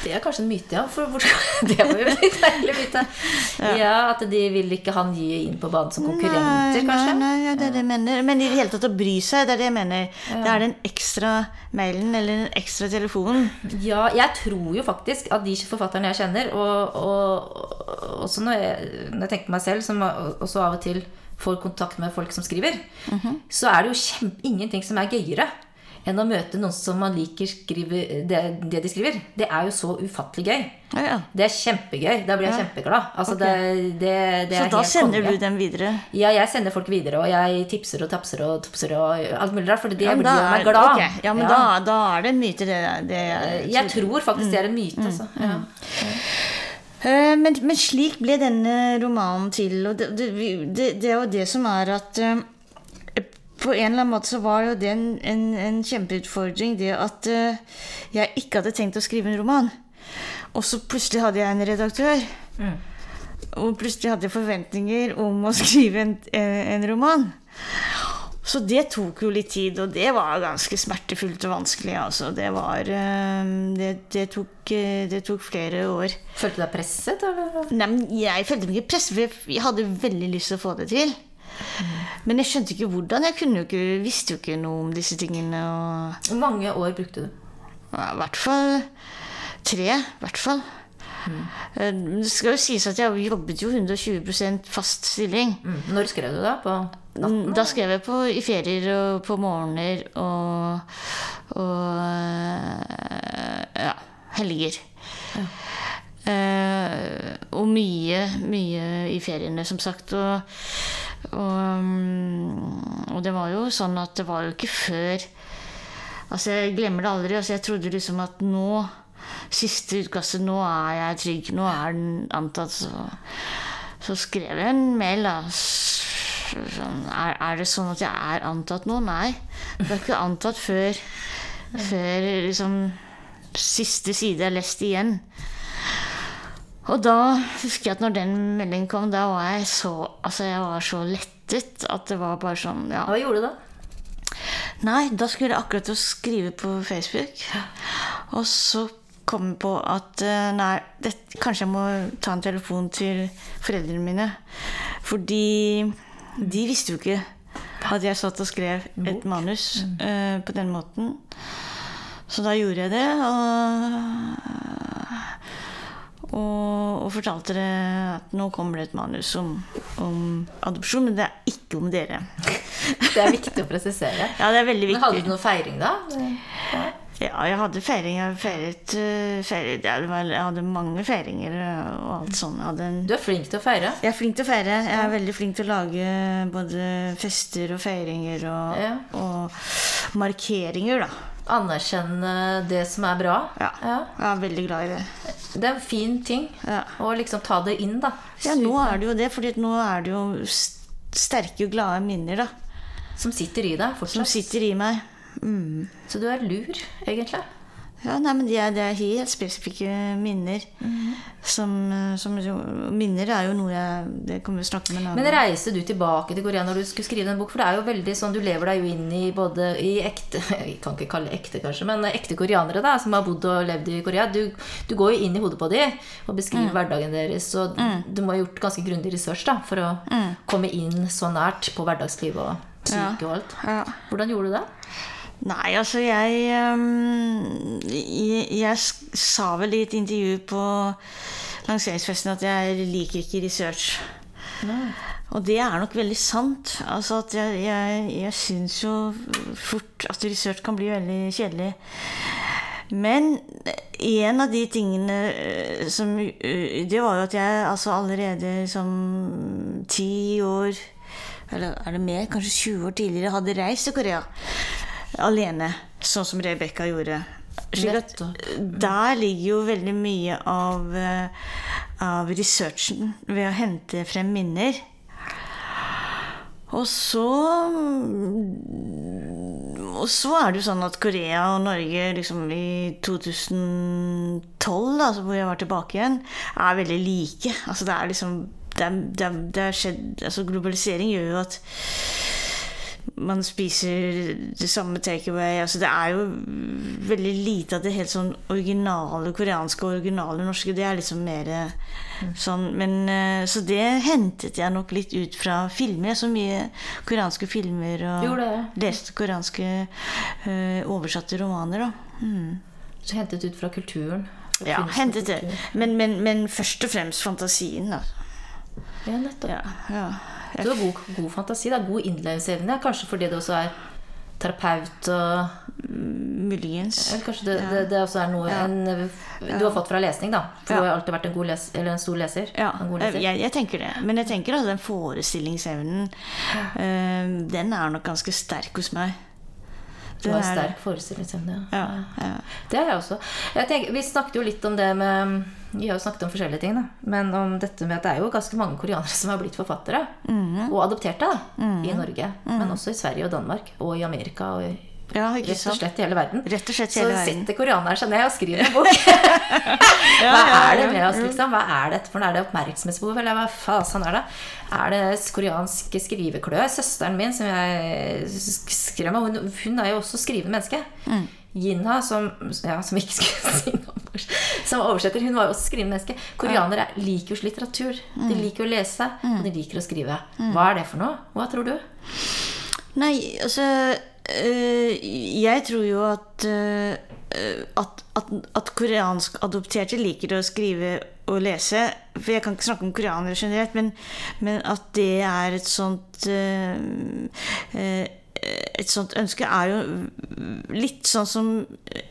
Det er kanskje en myte, ja. For Det var jo litt deilig myte. Ja. At de vil ikke han gi inn på banen som konkurrenter, nei, kanskje? Nei, nei, ja, det er det jeg mener. Men i det hele tatt å bry seg, det er det jeg mener. Det er den ekstra mailen eller den ekstra telefonen. Ja, jeg tror jo faktisk at de forfatterne jeg kjenner, og, og også når jeg, når jeg tenker på meg selv, som også av og til får kontakt med folk som skriver, så er det jo kjempe, ingenting som er gøyere enn å møte noen som man liker skriver, det, det de skriver. Det er jo så ufattelig gøy. Ja, ja. Det er kjempegøy. Da blir jeg kjempeglad. Altså, okay. det, det, det Så da sender konge. du dem videre? Ja, jeg sender folk videre, og jeg tipser og tapser og topser og alt mulig rart, for det Ja, blir gjør meg glad. Okay. Ja, men Da, da er det en myte, det. Jeg tror faktisk det er en myte, altså. Ja. Eh, Men, men slik ble denne romanen til. Og det, det, det, er jo det som er at eh, På en eller annen måte så var jo det en, en, en kjempeutfordring, det at eh, jeg ikke hadde tenkt å skrive en roman. Og så plutselig hadde jeg en redaktør. Og plutselig hadde jeg forventninger om å skrive en, en roman. Så det tok jo litt tid, og det var ganske smertefullt og vanskelig. Altså. Det, var, eh, det, det, tok, eh, det tok flere år. Følte du deg presset, eller? Nei, Jeg følte meg ikke presset, for jeg- hadde veldig lyst til å få det til. Men jeg skjønte ikke hvordan. Jeg jo ikke, visste jo ikke noe om disse tingene. Og, Hvor mange år brukte du? ja, I hvert fall tre. I hvert fall. Mm. Det skal jo sies at jeg jobbet jo 120 fast stilling. Mm. Når skrev du da? På Mm, Da skrev jeg på, i ferier og på morgener og, og ja, helger. Eh, og mye, mye i feriene, som sagt. Og, og, mm, og det var jo sånn at det var jo ikke før Altså, jeg glemmer det aldri. Altså, jeg trodde liksom at nå Siste utkastet, nå er jeg trygg. Nå er den antatt. Så, så skrev jeg en mail, da. Sånn, er, er det sånn at jeg er antatt nå? Nei. Det er ikke antatt før, før liksom siste side er lest igjen. Og da husker jeg at når den meldingen kom, da var jeg så Altså, jeg var så lettet at det var bare sånn Ja. Hva gjorde du da? Nei, da skulle jeg akkurat til å skrive på Facebook. Og så kom jeg på at eh, nei, det, kanskje jeg må ta en telefon til foreldrene mine. Fordi de visste jo ikke at jeg satt og skrev et manus uh, på den måten. Så da gjorde jeg det. Og, og, og fortalte det at nå kommer det et manus om, om adopsjon, men det er ikke om dere. Det er viktig å presisere. Ja, det er veldig viktig. Men hadde du noe feiring da? Ja, jeg hadde feiring. Jeg feiret, eh, feiret jeg, var, Jeg hadde mange feiringer og alt sånt. En, Du er flink til å feire. jeg er flink til å feire. Jeg er veldig flink til å lage både fester og feiringer og, Ja. og markeringer, da. Anerkjenne det som er bra. Ja. Ja. Jeg er veldig glad i det. det er en fin ting Ja. å liksom ta det inn, da. Ja, nå er det jo det, for nå er det jo sterke og glade minner, da. Som sitter i deg Som sitter i meg. Mm. Så du er lur, egentlig. Ja, nei, men det er, det er helt spesifikke minner. som, eh, som Minner er jo noe jeg Det kommer vi å snakke med en annen Men reiste du tilbake til Korea når du skulle skrive den bok? For det er jo veldig sånn, du lever deg jo inn i både i ekte Jeg kan ikke kalle det ekte, kanskje, men ekte koreanere da, som har bodd og levd i Korea. Du, du går jo inn i hodet på dem og beskriver hverdagen deres. Og du må ha gjort ganske grundig research da, for å komme inn så nært på hverdagsliv og syke og alt. Ja. Hvordan gjorde du det? Nei, altså jeg, ehm, jeg sa vel i et intervju på lanseringsfesten at jeg liker ikke research. Og det er nok veldig sant. Altså at jeg, jeg, jeg syns jo fort at research kan bli veldig kjedelig. Men en av de tingene eh, som eh, Det var jo at jeg altså allerede som ti år Eller er det mer? Kanskje 20 år tidligere hadde reist til Korea alene. Sånn som Rebekka gjorde. At der ligger jo veldig mye av, eh, av researchen ved å hente frem minner. Og så Og så er det jo sånn at Korea og Norge liksom i 2012, da, hvor jeg var tilbake igjen, er veldig like. Altså det er liksom det det det er skjedd, altså Globalisering gjør jo at man spiser det samme takeaway. Altså det er jo veldig lite av det helt sånn originale koreanske og originale norske. Det er liksom mer sånn Men eh, Så det hentet jeg nok litt ut fra filmer. Så mye koreanske filmer og leste koreanske eh, oversatte romaner, da. Mm. Så hentet ut fra kulturen? Fra Ja, hentet det. Men, men, men først og fremst fantasien, da. Ja, nettopp. Ja, ja. Du har god, god fantasi, da. God innlevelsesevne. Kanskje fordi det også er terapeut og Muligens. Eller kanskje det, det, det også er noe Ja. en, du har fått fra lesning, da. For Ja. du har alltid vært en, god les, eller en stor leser. Ja, En god leser. jeg, jeg tenker det. Men jeg tenker at den forestillingsevnen, øh, den er nok ganske sterk hos meg. Du var er sterk forestillingsevne. Ja, ja. Det har jeg også. Jeg tenker, vi snakket jo litt om det med Vi har jo snakket om forskjellige ting, da. Men om dette med at det er jo ganske mange koreanere som har blitt forfattere. Mm. Og adopterte da, i Norge. Men også i Sverige og Danmark. Og i Amerika. Og i, ja, rett og slett i hele verden. Rett og slett Så hele verden. sitter koreaneren seg ned og skriver en bok. Hva er det med oss, liksom? Hva er dette for noe? Er det oppmerksomhetsbehov, eller hva fasen er det? Er det koreansk skrivekløe? Søsteren min, som jeg sk- skrev med, hun, hun er jo også skrivende menneske. Mm. Jinha, som, ja, som ikke skulle si noe som oversetter, hun var jo også skrivende menneske. Koreanere liker jo litteratur. Mm. De liker å lese, og de liker å skrive. Hva er det for noe? Hva tror du? Nei, altså Jeg tror jo at, øh, at, at, at koreansk adopterte liker å skrive og lese. For jeg kan ikke snakke om koreanere generelt, men, men at det er et sånt uh, øh, et sånt ønske er jo litt sånn som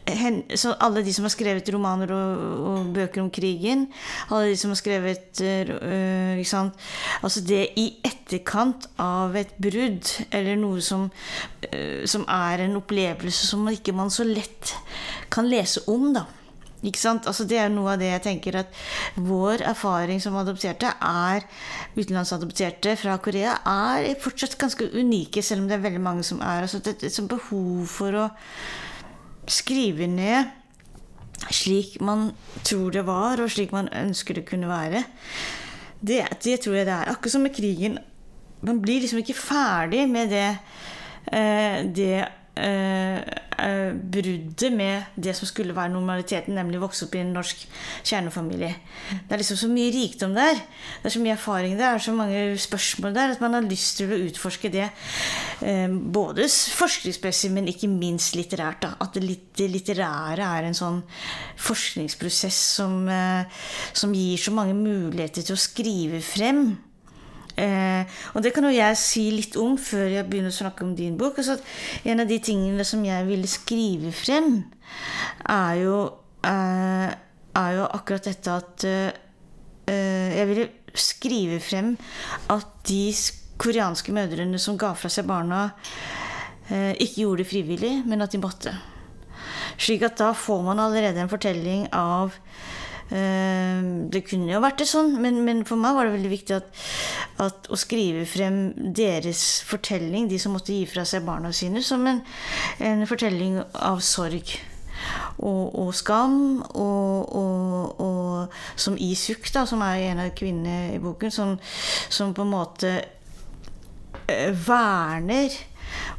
hen, så alle de som har skrevet romaner og, og bøker om krigen. Alle de som har skrevet øh, ikke sant? Altså det i etterkant av et brudd, eller noe som, øh, som er en opplevelse som ikke man så lett kan lese om, da. Ikke sant? Altså det er noe av det jeg tenker at vår erfaring som adopterte er utenlandsadopterte fra Korea er fortsatt ganske unike, selv om det er veldig mange som er. Altså det, er et behov for å skrive ned slik man tror det var, og slik man ønsker det kunne være. Det, det tror jeg det er. Akkurat som med krigen. Man blir liksom ikke ferdig med det, eh, det eh, eh, bruddet med det som skulle være normaliteten, nemlig vokse opp i en norsk kjernefamilie. Det er liksom så mye rikdom der. Det er så mye erfaring der, det er så mange spørsmål der, at man har lyst til å utforske det. Eh, både forskningsmessig, men ikke minst litterært. Da. At det litterære er en sånn forskningsprosess som, eh, som gir så mange muligheter til å skrive frem. Eh, og det kan jo jeg si litt om før jeg begynner å snakke om din bok. Altså, en av de tingene som jeg ville skrive frem, er jo, eh, er jo akkurat dette at eh, eh, Jeg ville skrive frem at de koreanske mødrene som ga fra seg barna, eh, ikke gjorde det frivillig, men at de måtte. Slik at da får man allerede en fortelling av det kunne jo vært det sånn, men, men, for meg var det veldig viktig at, at, å skrive frem deres fortelling, de som måtte gi fra seg barna sine, som en, en fortelling av sorg. Og, og, skam, og, og, og som Isuk, da, som er en av kvinnene i boken, som, som på en måte eh, verner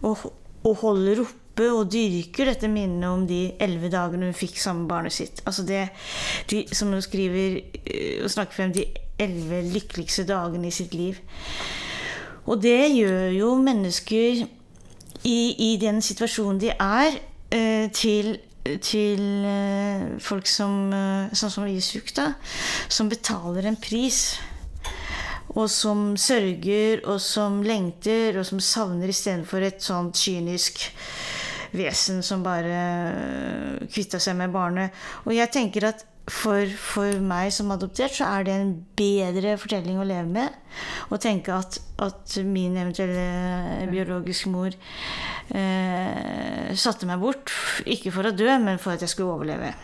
og, og holder oppe og dyrker dette minnet om de elleve dagene hun fikk sammen med barnet sitt. Altså det, de, som hun skriver eh, og snakker frem de elleve lykkeligste dagene i sitt liv. Og det gjør jo mennesker i, i den situasjonen de er, eh, til til eh, folk som, sånn som Isuk, da, som betaler en pris. Og som sørger, og som lengter, og som savner istedenfor et sånt kynisk vesen som bare eh, kvitta seg med barnet. Og jeg tenker at for, for, meg som adoptert så er det en bedre fortelling å leve med. Å tenke at, at min eventuelle biologiske mor eh, satte meg bort. Ikke for å dø, men for at jeg skulle overleve.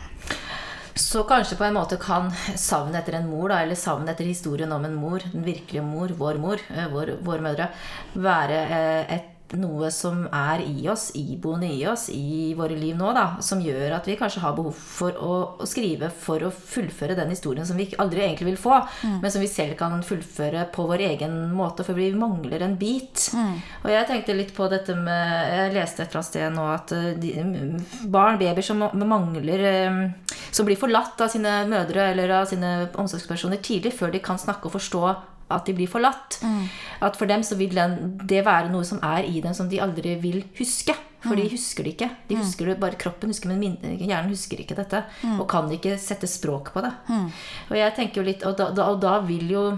Så kanskje på en måte kan savnet etter en mor, da, eller savnet etter historien om en mor, den virkelige mor, vår mor, vår, vår, mødre, være eh, et noe som er i oss, iboende i oss, i våre liv nå, da, som gjør at vi kanskje har behov for å, å skrive for å fullføre den historien som vi aldri egentlig vil få, mm. men som vi selv kan fullføre på vår egen måte, for vi mangler en bit. Mm. Og jeg tenkte litt på dette med Jeg leste et eller annet sted nå at eh, de, barn, babyer som mangler eh, Som blir forlatt av sine mødre eller av sine omsorgspersoner tidlig, før de kan snakke og forstå at de blir forlatt. Mm. At for dem så vil det være noe som er i dem som de aldri vil huske. For mm. de husker det ikke. De mm. husker det, Bare kroppen husker, men hjernen husker ikke dette. Mm. Og kan ikke sette språk på det. Mm. Og jeg tenker jo litt, og da, og da, vil jo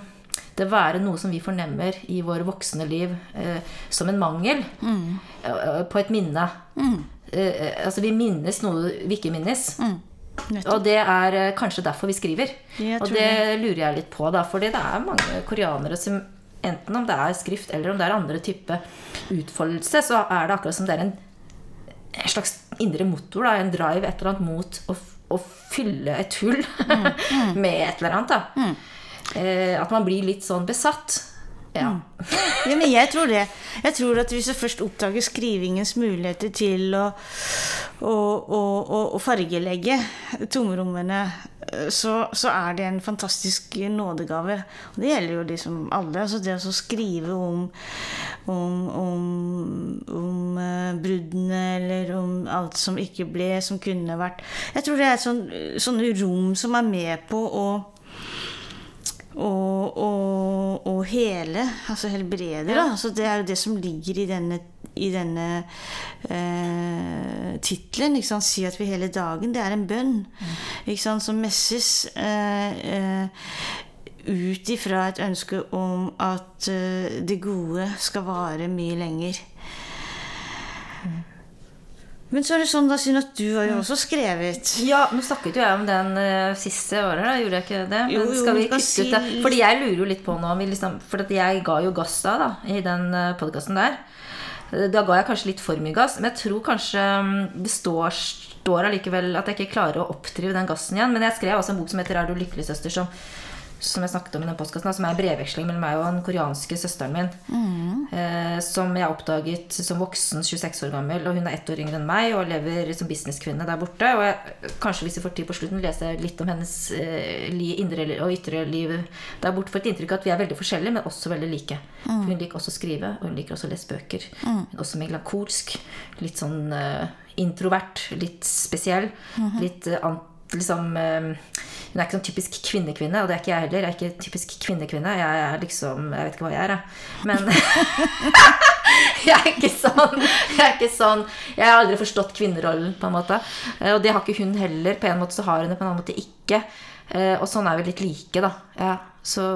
det være noe som vi fornemmer i våre voksne liv eh, som en mangel mm. eh, på et minne. Eh, eh, altså vi minnes noe vi ikke minnes. Og det er eh, kanskje derfor vi skriver. Og det lurer jeg litt på, da. Fordi det er mange koreanere som Enten om det er skrift eller om det er andre type utfoldelse, så er det akkurat som det er en, en slags indre motor, da, en drive, et eller annet mot å, å fylle et hull mm. Mm. med et eller annet. da. Mm. Eh, at man blir litt sånn besatt. Ja. Mm. ja. men jeg tror det. Jeg tror at Hvis du først oppdager skrivingens muligheter til å, å, å, å fargelegge tomrommene, så, så, er det en fantastisk nådegave. Og det gjelder jo liksom alle. Altså det å skrive om, om, om, om uh, bruddene eller om alt som ikke ble, som kunne vært Jeg tror det er sånn, sånne rom som er med på å og, og, og hele, altså helbreder. Ja. Altså det er jo det som ligger i denne, i denne eh, tittelen. Si at vi hele dagen Det er en bønn mm. som messes eh, eh, ut ifra et ønske om at eh, det gode skal vare mye lenger. Mm. Men så er det sånn da, Siden at du har jo mm. også skrevet Ja, nå snakket jo jeg om den uh, siste året. da, Gjorde jeg ikke det? Men jo, jo, skal vi kutte si... ut det? Fordi jeg lurer jo litt på nå liksom, For jeg ga jo gass da, da i den uh, eh, podkasten der. Da ga jeg kanskje litt for mye gass. Men jeg tror kanskje um, det står, står allikevel at jeg ikke klarer å oppdrive den gassen igjen. Men jeg skrev også en bok som heter 'Er du lykkelig, søster', som som jeg snakket om i den postkassen, som er en brevveksling mellom meg og den koreanske søsteren min. Mm. Eh, som jeg oppdaget som voksen, 26 år gammel. Og hun er ett år yngre enn meg og lever som businesskvinne der borte. Og jeg, kanskje hvis vi får tid på slutten, leser jeg litt om hennes eh, indre og ytre liv der borte. For et inntrykk at vi er veldig forskjellige, men også veldig like. Mm. Hun liker også å skrive, og hun liker også å lese bøker. Mm. Også melankolsk. Litt sånn eh, introvert. Litt spesiell. -hmm. Litt uh, liksom uh, hun er ikke sånn typisk kvinnekvinne, og det er ikke jeg heller. Jeg er ikke typisk kvinnekvinne. Jeg er liksom Jeg vet ikke hva jeg er, jeg. Men jeg er ikke sånn. Jeg er ikke sånn Jeg har aldri forstått kvinnerollen, på en måte. Eh, og det har ikke hun heller. På en måte så har hun det, på en annen måte ikke. Eh, og sånn er vi litt like, da. Ja, så,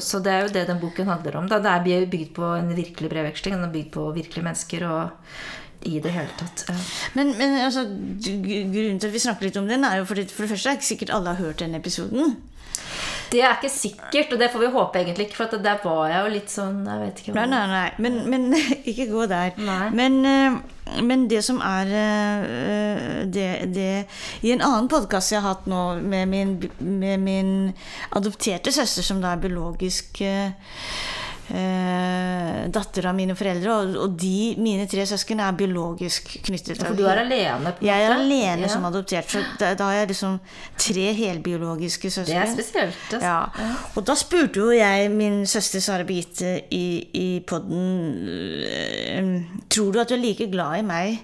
så, det er jo det den boken handler om. Da. Det er bygd på en virkelig brevveksling. Den er bygd på virkelige mennesker. Og i det hele tatt. Ja. Men, men altså, grunnen til at vi snakker litt om den, er jo fordi for det første er ikke sikkert alle har hørt den episoden. Det er ikke sikkert, og det får vi håpe egentlig ikke, for at der var jeg jo litt sånn Jeg vet ikke Nei, nei, nei. Men, men ikke gå der. Men, eh, men det som er eh, det, det I en annen podkast jeg har hatt nå med min, med min adopterte søster, som da er biologisk eh, eh, datter av mine foreldre, og, og de, mine tre søsken, er biologisk knyttet For du er alene, på Jeg er alene Ja. som adoptert, så da, da har jeg liksom tre helbiologiske søsken. Det er spesielt. altså. Ja. Og da spurte jo jeg min søster Sara Birgitte i, i podden øh, Tror du at du er like glad i meg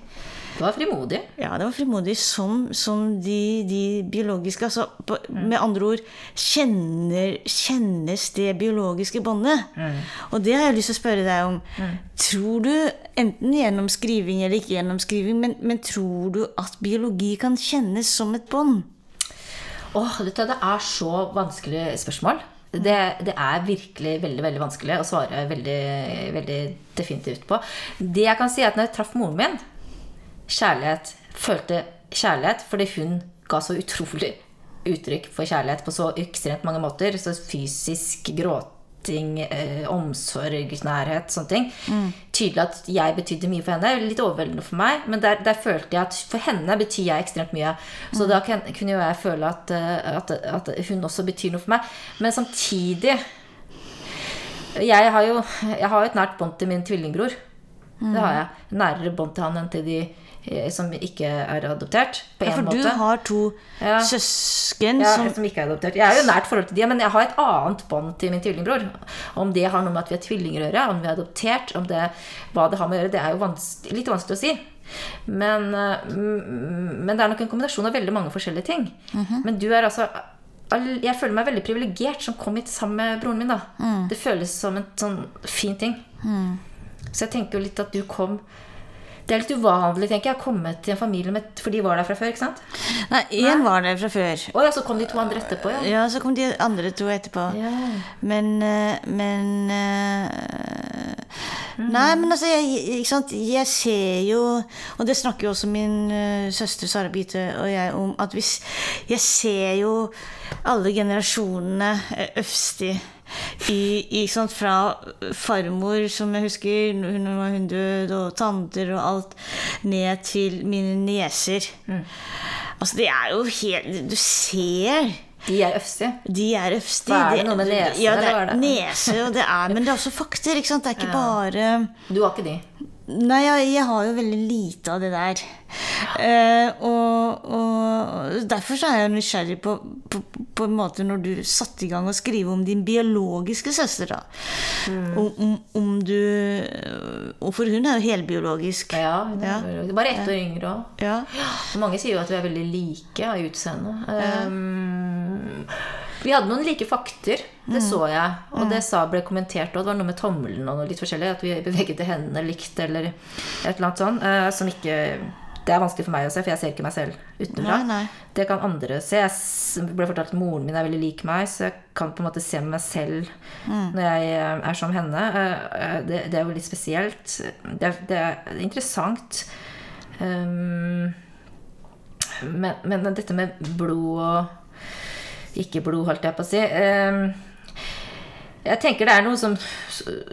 Du var frimodig. Ja, det var frimodig som, som de, de biologiske. Altså, på, Med andre ord kjenner, Kjennes det biologiske båndet? Og det har jeg lyst til å spørre deg om. Tror du, enten gjennom skriving eller ikke gjennom skriving, men, men tror du at biologi kan kjennes som et bånd? Åh, dette, det er så vanskelig spørsmål. Det, det er virkelig veldig veldig vanskelig å svare veldig, veldig definitivt på. Det jeg kan si, er at når jeg traff moren min Kjærlighet. Følte kjærlighet fordi hun ga så utrolig uttrykk for kjærlighet på så ekstremt mange måter. Så fysisk gråting, eh, omsorg, nærhet, sånne ting. Tydelig at jeg betydde mye for henne. Litt overveldende for meg, men der, der følte jeg at for henne betyr jeg ekstremt mye. Så da kan- kunne jo jeg føle at, eh, at, at hun også betyr noe for meg. Men samtidig jeg har jo jeg har jo et nært bånd til min tvillingbror. Det har jeg. Nærere bånd til han enn til de som ikke er adoptert. På Ja, for måte. du har to Ja. søsken Ja, som som ikke er adoptert. Jeg er jo nært forhold til de, men jeg har et annet bånd til min tvillingbror. Om det har noe med at vi er tvillinger å gjøre, om vi er adoptert, om det, hva det har med å gjøre, det er jo vanskelig, litt vanskelig å si. Men, eh, mm, men det er nok en kombinasjon av veldig mange forskjellige ting. Men du er altså Jeg føler meg veldig privilegert som kom hit sammen med broren min. da. Det føles som en sånn fin ting. Så jeg tenker jo litt at du kom Det er litt uvanlig, tenker jeg, å komme til en familie med For de var der fra før, ikke sant? Nei, én var der fra før. Å ja, så kom de to andre etterpå, ja. Ja, så kom de andre to etterpå. Ja. Men eh, Men eh, Nei, men altså, jeg, jeg ser jo Og det snakker jo også min uh, søster Sara Bite og jeg om, at hvis Jeg ser jo alle generasjonene eh, Øvsti i, i, ikke fra farmor, som jeg husker, hun var hun død, og tanter og alt, ned til mine nieser. Altså, det er jo helt Du ser De er øfsige. de er øvste. Hva er det noe med nese? Ja, det er nese, og det er, men det er også fakter. ikke sant? Det er ikke bare Du har ikke de. Nei, jeg, jeg har jo veldig lite av det der. Eh, og, og derfor så er jeg nysgjerrig på, på, på en måte når du satte i gang å skrive om din biologiske søster. da. Mm. Om, om, om du og For hun er jo helbiologisk. Ja, hun er Ja. Bare ett år yngre òg. Ja. Mange sier jo at vi er veldig like av utseende. Um, vi hadde noen like fakter, det så jeg. Og det sa, ble kommentert òg. Det var noe med tommelen og noe litt forskjellig. At vi beveget hendene likt eller et eller annet sånt. Uh, som ikke Det er vanskelig for meg å se, for jeg ser ikke meg selv utenfra. Det kan andre se. Jeg ble fortalt at moren min er veldig lik meg, så jeg kan på en måte se meg selv når jeg eh, er som henne. Eh, Det, det er jo litt spesielt. Det det er interessant. Um, men, men dette med blod og ikke blod, holdt jeg på å si um, Jeg tenker det er noe som,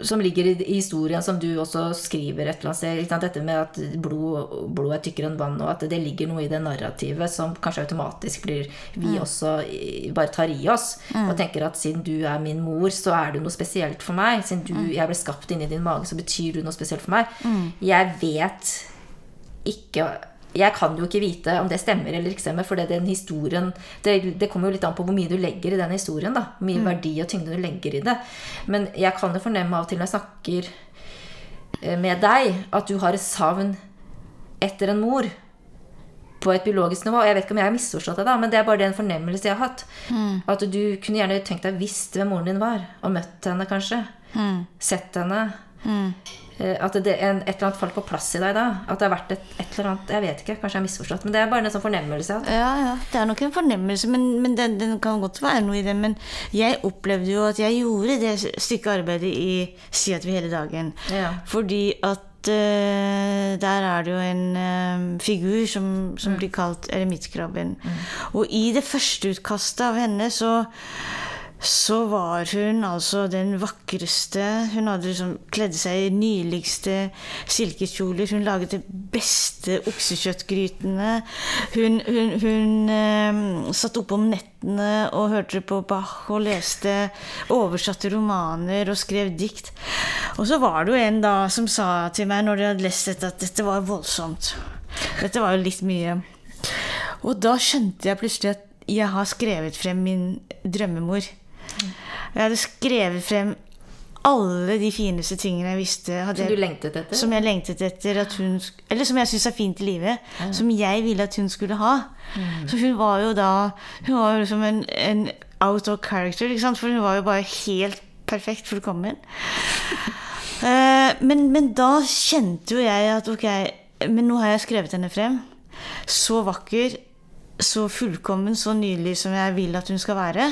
som ligger i, historien, som du også skriver et eller annet sted. Dette med at blod, blod er tykkere enn vann, og at det ligger noe i det narrativet som kanskje automatisk blir vi også bare tar i oss. Og tenker at siden du er min mor, så er du noe spesielt for meg. Siden du, jeg ble skapt inni din mage, så betyr du noe spesielt for meg. Jeg vet ikke jeg kan jo ikke vite om det stemmer eller ikke stemmer, for det, den historien det, det kommer jo litt an på hvor mye du legger i den historien. da, Hvor mye verdi og tyngde du legger i det. Men jeg kan jo fornemme av og til når jeg snakker eh, med deg, at du har et savn etter en mor. På et biologisk nivå. Jeg vet ikke om jeg har misforstått deg, da, men det er bare den fornemmelse jeg har hatt. At du kunne gjerne tenkt deg visst hvem moren din var, og møtt henne kanskje. Sett henne. Eh, At det, en, et eller annet falt på plass i deg da. At det har vært et, et eller annet Jeg vet ikke, kanskje jeg har misforstått. Men det er bare en sånn fornemmelse. At... Ja, ja, det er nok en fornemmelse, men, men den, den kan godt være noe i det. Men jeg opplevde jo at jeg gjorde det stykket arbeidet i Si at vi hele dagen. Ja. Fordi at uh, der er det jo en eh, figur som, som Mm. blir kalt eremittkrabben. Og i det første utkastet av henne så så var hun altså den vakreste. Hun hadde liksom kledd seg i nyligste silkekjoler. Hun laget de beste oksekjøttgrytene. Hun, hun, hun eh, satt oppe om nettene og hørte på Bach og leste oversatte romaner og skrev dikt. Og så var det jo en da som sa til meg når de hadde lest dette, at dette var voldsomt. Dette var jo litt mye. Og da skjønte jeg plutselig at jeg har skrevet frem min drømmemor. Jeg hadde skrevet frem alle de fineste tingene jeg visste. Hadde Som du lengtet etter? Som jeg lengtet etter hun Eller som jeg syns er fint i livet. Som jeg ville at hun skulle ha. Så hun var jo da Hun var jo som en, en out of character, for hun var jo bare helt perfekt fullkommen. Eh, men, men da kjente jo jeg at ok, men nå har jeg skrevet henne frem. Så vakker, så fullkommen, så nydelig som jeg vil at hun skal være.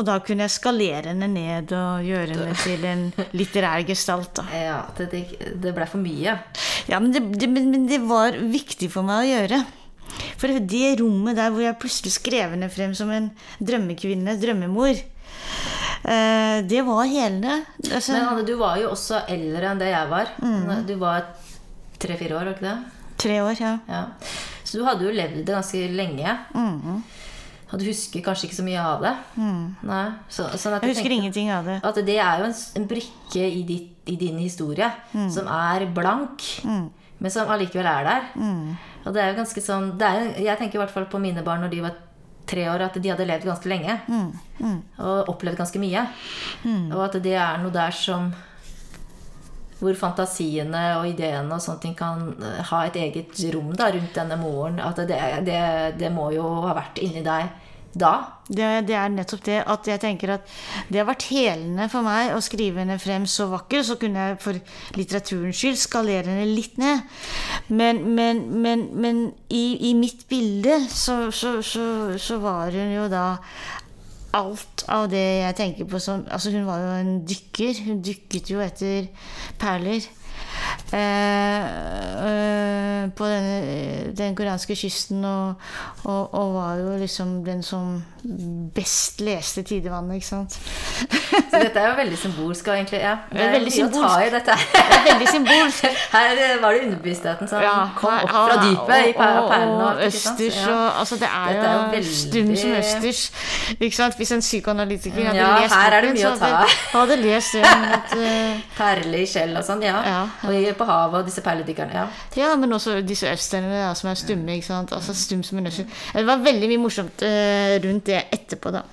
Og da kunne jeg skalere henne ned og gjøre henne til en litterær gestalt. da. Ja, det, det, ble for mye. Ja, men det, det, men det var viktig for meg å gjøre. For det rommet der hvor jeg plutselig skrev henne frem som en drømmekvinne, drømmemor, eh, det var hele altså, Men Anne, du var jo også eldre enn det jeg var. Mm. Du var tre-fire år, var ikke det? Tre år, ja. Ja. Så du hadde jo levd det ganske lenge. Mm. Og du husker kanskje ikke så mye av det. Nei. Så, sånn at Jeg husker ingenting av det. At det er jo en, en brikke i, ditt, i din historie Mm. som er blank, men som allikevel er der. Mm. Og det er jo ganske sånn det er, Jeg tenker i hvert fall på mine barn når de var tre år, at de hadde levd ganske lenge. Mm. Og opplevd ganske mye. Og at det er noe der som hvor fantasiene og ideene og sånne ting kan eh, ha et eget rom da, rundt denne moren. At det, det, det må jo ha vært inni deg da. det. Det er nettopp det at jeg tenker at det har vært helende for meg å skrive henne frem så vakker. Så kunne jeg for litteraturens skyld skalere henne litt ned. Men, men, men, men i, i mitt bilde så, så, så, så var hun jo da alt av det jeg tenker på som Altså, hun var jo en dykker. Hun dykket jo etter perler. Eh, eh, på den, den koreanske kysten og, og, og var jo liksom den som best leste Tidevannet, ikke sant? Så dette er jo veldig symbolsk. Egentlig, ja. Det er veldig dette. Det er veldig symbolsk. Her eh, var det underbevisstheten som Ja, kom opp fra dypet i per- og, og, østers Ja. og altså Det er jo veldig- stum som østers. Ikke sant? Hvis en psykoanalytiker hadde Ja, lest her er det mye å hadde, hadde lest den at, eh, Perler i skjell og sånn, ja. Ja, Og i- på havet og disse perledykkerne. Ja. Ja, men også disse østerne da, som er stumme. ikke sant? Altså stum som en øster. Det var veldig mye morsomt eh, rundt det etterpå, da.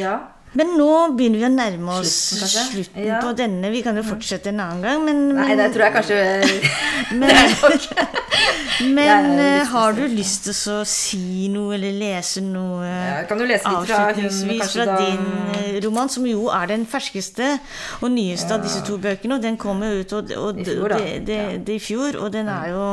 ja. Men nå begynner vi å nærme oss Slutten, slutten Ja. på denne. Vi kan jo fortsette en annen gang, men, Nei, men, det tror jeg kanskje men, men Jeg eh, har du lyst til å si noe eller lese noe Ja, kan du lese litt avslutningsvis fra din da... roman, som jo er den ferskeste og nyeste av disse to bøkene? Og den kom jo ut og, og, I fjor, det, det, det i fjor, og den er jo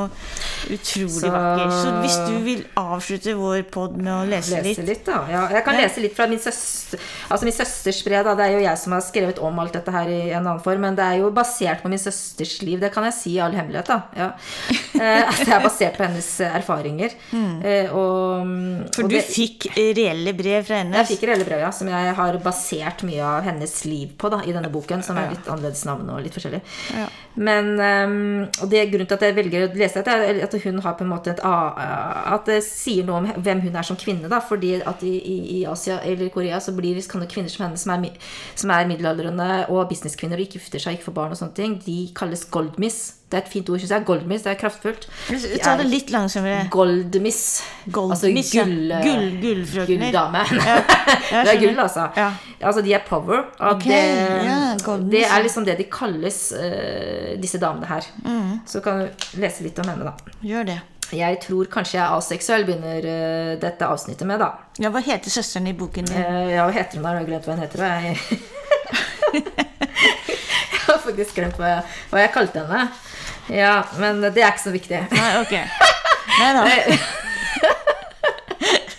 utrolig Så- vakker. Så hvis du vil avslutte vår pod med å lese, lese litt litt. Ja, jeg kan Ja. lese litt fra min, søster, altså min søsters brev. Da. Det er jo jeg som har skrevet om alt dette her i en annen form, men det er jo basert på min søsters liv. Det kan jeg si i all hemmelighet, da. Ja. Eh, altså, det er basert på hennes eh, erfaringer. Mm. og, Mm. For og du det- fikk reelle brev fra henne? Jeg fikk reelle brev, ja, som jeg har basert mye av hennes liv på da, i denne boken, som er litt annerledes navn og litt forskjellig. Ja. Men ehm, Og det er grunnen til at jeg velger å lese dette, er at hun har på en måte et At det sier noe om hvem hun er som kvinne. da, fordi at i, i, Asia eller Korea så blir kan det kvinner som henne, som er, som er middelaldrende og businesskvinner og ikke gifter seg, ikke får barn og sånne ting, de kalles goldmiss. Det er et fint ord, syns jeg. Goldmiss, det er kraftfullt. De Ta det litt langsommere. Goldmiss. Goldmiss, altså gull, Gull, gullfrøkner. Gulldame. Ja, det er gull, altså. Ja. Altså, de er power. Og okay. det, ja, det er liksom det de kalles, uh, disse damene her. Mm. Så kan du lese litt om henne, da. Gjør det. Jeg tror kanskje jeg er aseksuell, begynner uh, dette avsnittet med, da. Ja, Hva heter søsteren i boken din? Uh, ja, hva heter hun da? Jeg har glemt hva hun heter. Jeg, jeg har faktisk glemt hva jeg, hva jeg kalte henne. Ja, men det er ikke så viktig. Nei, ok. Nei da.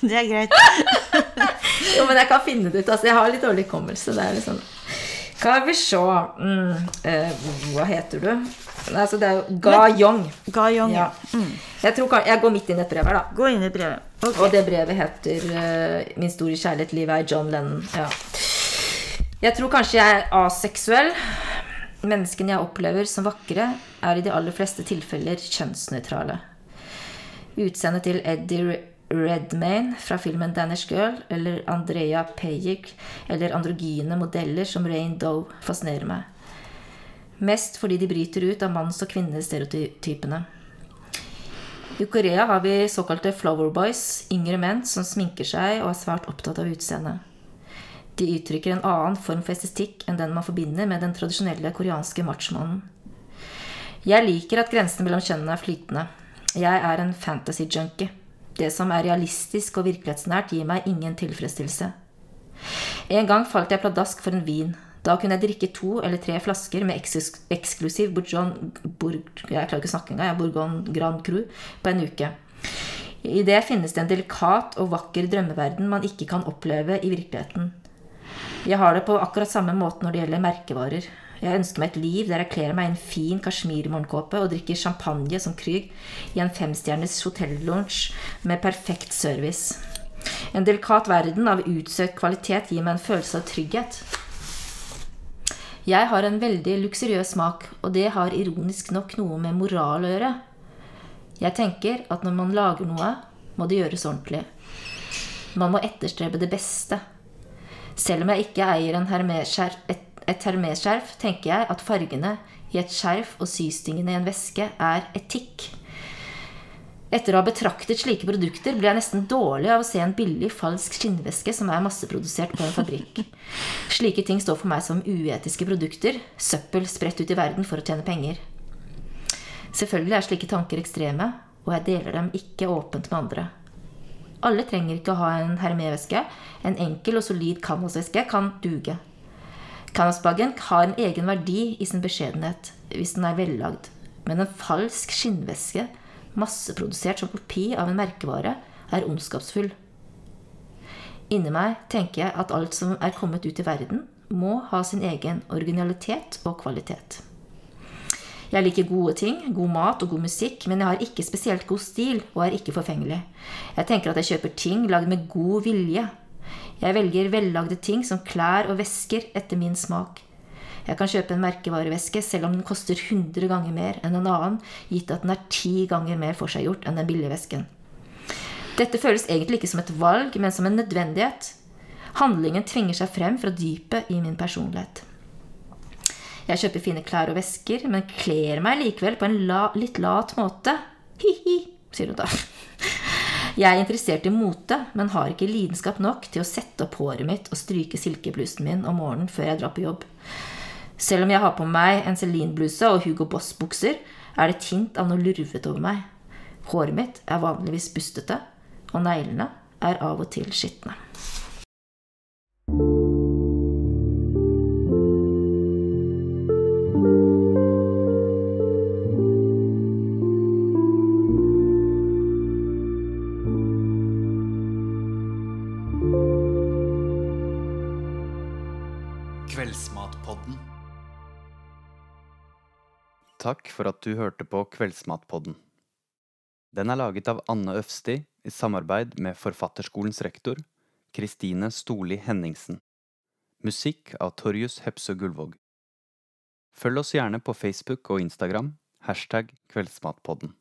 Det er greit. Jo, men jeg kan finne det ut. Altså, jeg har litt dårlig hukommelse. Det er liksom Kan vi se mm, eh, Hva heter du? Altså, det er jo Ga Yong. Ga Yong, ja. Ja. Jeg, tror, jeg går midt inn i et brev her, da. Gå inn i brevet. Okay. Og det brevet heter uh, 'Min store kjærlighet, livet er John Lennon'. Ja. Jeg tror kanskje jeg er aseksuell. Menneskene jeg opplever som vakre, er i de aller fleste tilfeller kjønnsnøytrale. Utseendet til Eddie Redmayne fra filmen 'Danish Girl' eller Andrea Payek eller androgyne modeller som Rain Doe fascinerer meg. Mest fordi de bryter ut av manns- og kvinnestereotypene. I Korea har vi såkalte flower boys, yngre menn som sminker seg og er svært opptatt av utseendet. De uttrykker en annen form for estetikk enn den man forbinder med den tradisjonelle koreanske machomannen. Jeg liker at grensene mellom kjønnene er flytende. Jeg er en fantasy-junkie. Det som er realistisk og virkelighetsnært, gir meg ingen tilfredsstillelse. En gang falt jeg pladask for en vin. Da kunne jeg drikke to eller tre flasker med eksklusiv, eksklusiv Bourgeon, Bourg, jeg klarer ikke å snakke engang, jeg, Bourgogne Grand Cru på en uke. I det finnes det en delikat og vakker drømmeverden man ikke kan oppleve i virkeligheten. Jeg har det på akkurat samme måte når det gjelder merkevarer. Jeg ønsker meg et liv der jeg kler meg i en fin kasjmirmorgenkåpe og drikker champagne som Krüg i en femstjerners hotellunsj med perfekt service. En delikat verden av utsøkt kvalitet gir meg en følelse av trygghet. Jeg har en veldig luksuriøs smak, og det har ironisk nok noe med moral å gjøre. Jeg tenker at når man lager noe, må det gjøres ordentlig. Man må etterstrebe det beste. Selv om jeg ikke eier en hermesskjerf, et, hermesskjerf, tenker jeg at fargene i et skjerf og systingene i en veske er etikk. Etter å ha betraktet slike produkter blir jeg nesten dårlig av å se en billig, falsk skinnveske som er masseprodusert på en fabrikk. Slike ting står for meg som uetiske produkter, søppel spredt ut i verden for å tjene penger. Selvfølgelig er slike tanker ekstreme, og jeg deler dem ikke åpent med andre. Alle trenger ikke å ha en hermeveske. En enkel og solid canvasveske kan duge. Canvasbagen har en egen verdi i sin beskjedenhet hvis den er vellagd. Men en falsk skinnveske, masseprodusert som kopi av en merkevare, er ondskapsfull. Inni meg tenker jeg at alt som er kommet ut i verden, må ha sin egen originalitet og kvalitet. Jeg liker gode ting, god mat og god musikk, men jeg har ikke spesielt god stil og er ikke forfengelig. Jeg tenker at jeg kjøper ting lagd med god vilje. Jeg velger vellagde ting som klær og vesker etter min smak. Jeg kan kjøpe en merkevareveske selv om den koster 100 ganger mer enn en annen, gitt at den er ti ganger mer forseggjort enn den billige vesken. Dette føles egentlig ikke som et valg, men som en nødvendighet. Handlingen tvinger seg frem fra dypet i min personlighet. Jeg kjøper fine klær og vesker, men kler meg likevel på en la, litt lat måte. Hi-hi, sier hun da. Jeg er interessert i mote, men har ikke lidenskap nok til å sette opp håret mitt og stryke silkeblusen min om morgenen før jeg drar på jobb. Selv om jeg har på meg en Celine-bluse og Hugo Boss-bukser, er det et hint av noe lurvete over meg. Håret mitt er vanligvis bustete, og neglene er av og til skitne. Takk for at du hørte på Kveldsmatpodden. Den er laget av Anne Øfsti i samarbeid med Forfatterskolens rektor, Kristine Storli Henningsen. Musikk av Torjus Hepsø Gullvåg. Følg oss gjerne på Facebook og Instagram, hashtag Kveldsmatpodden.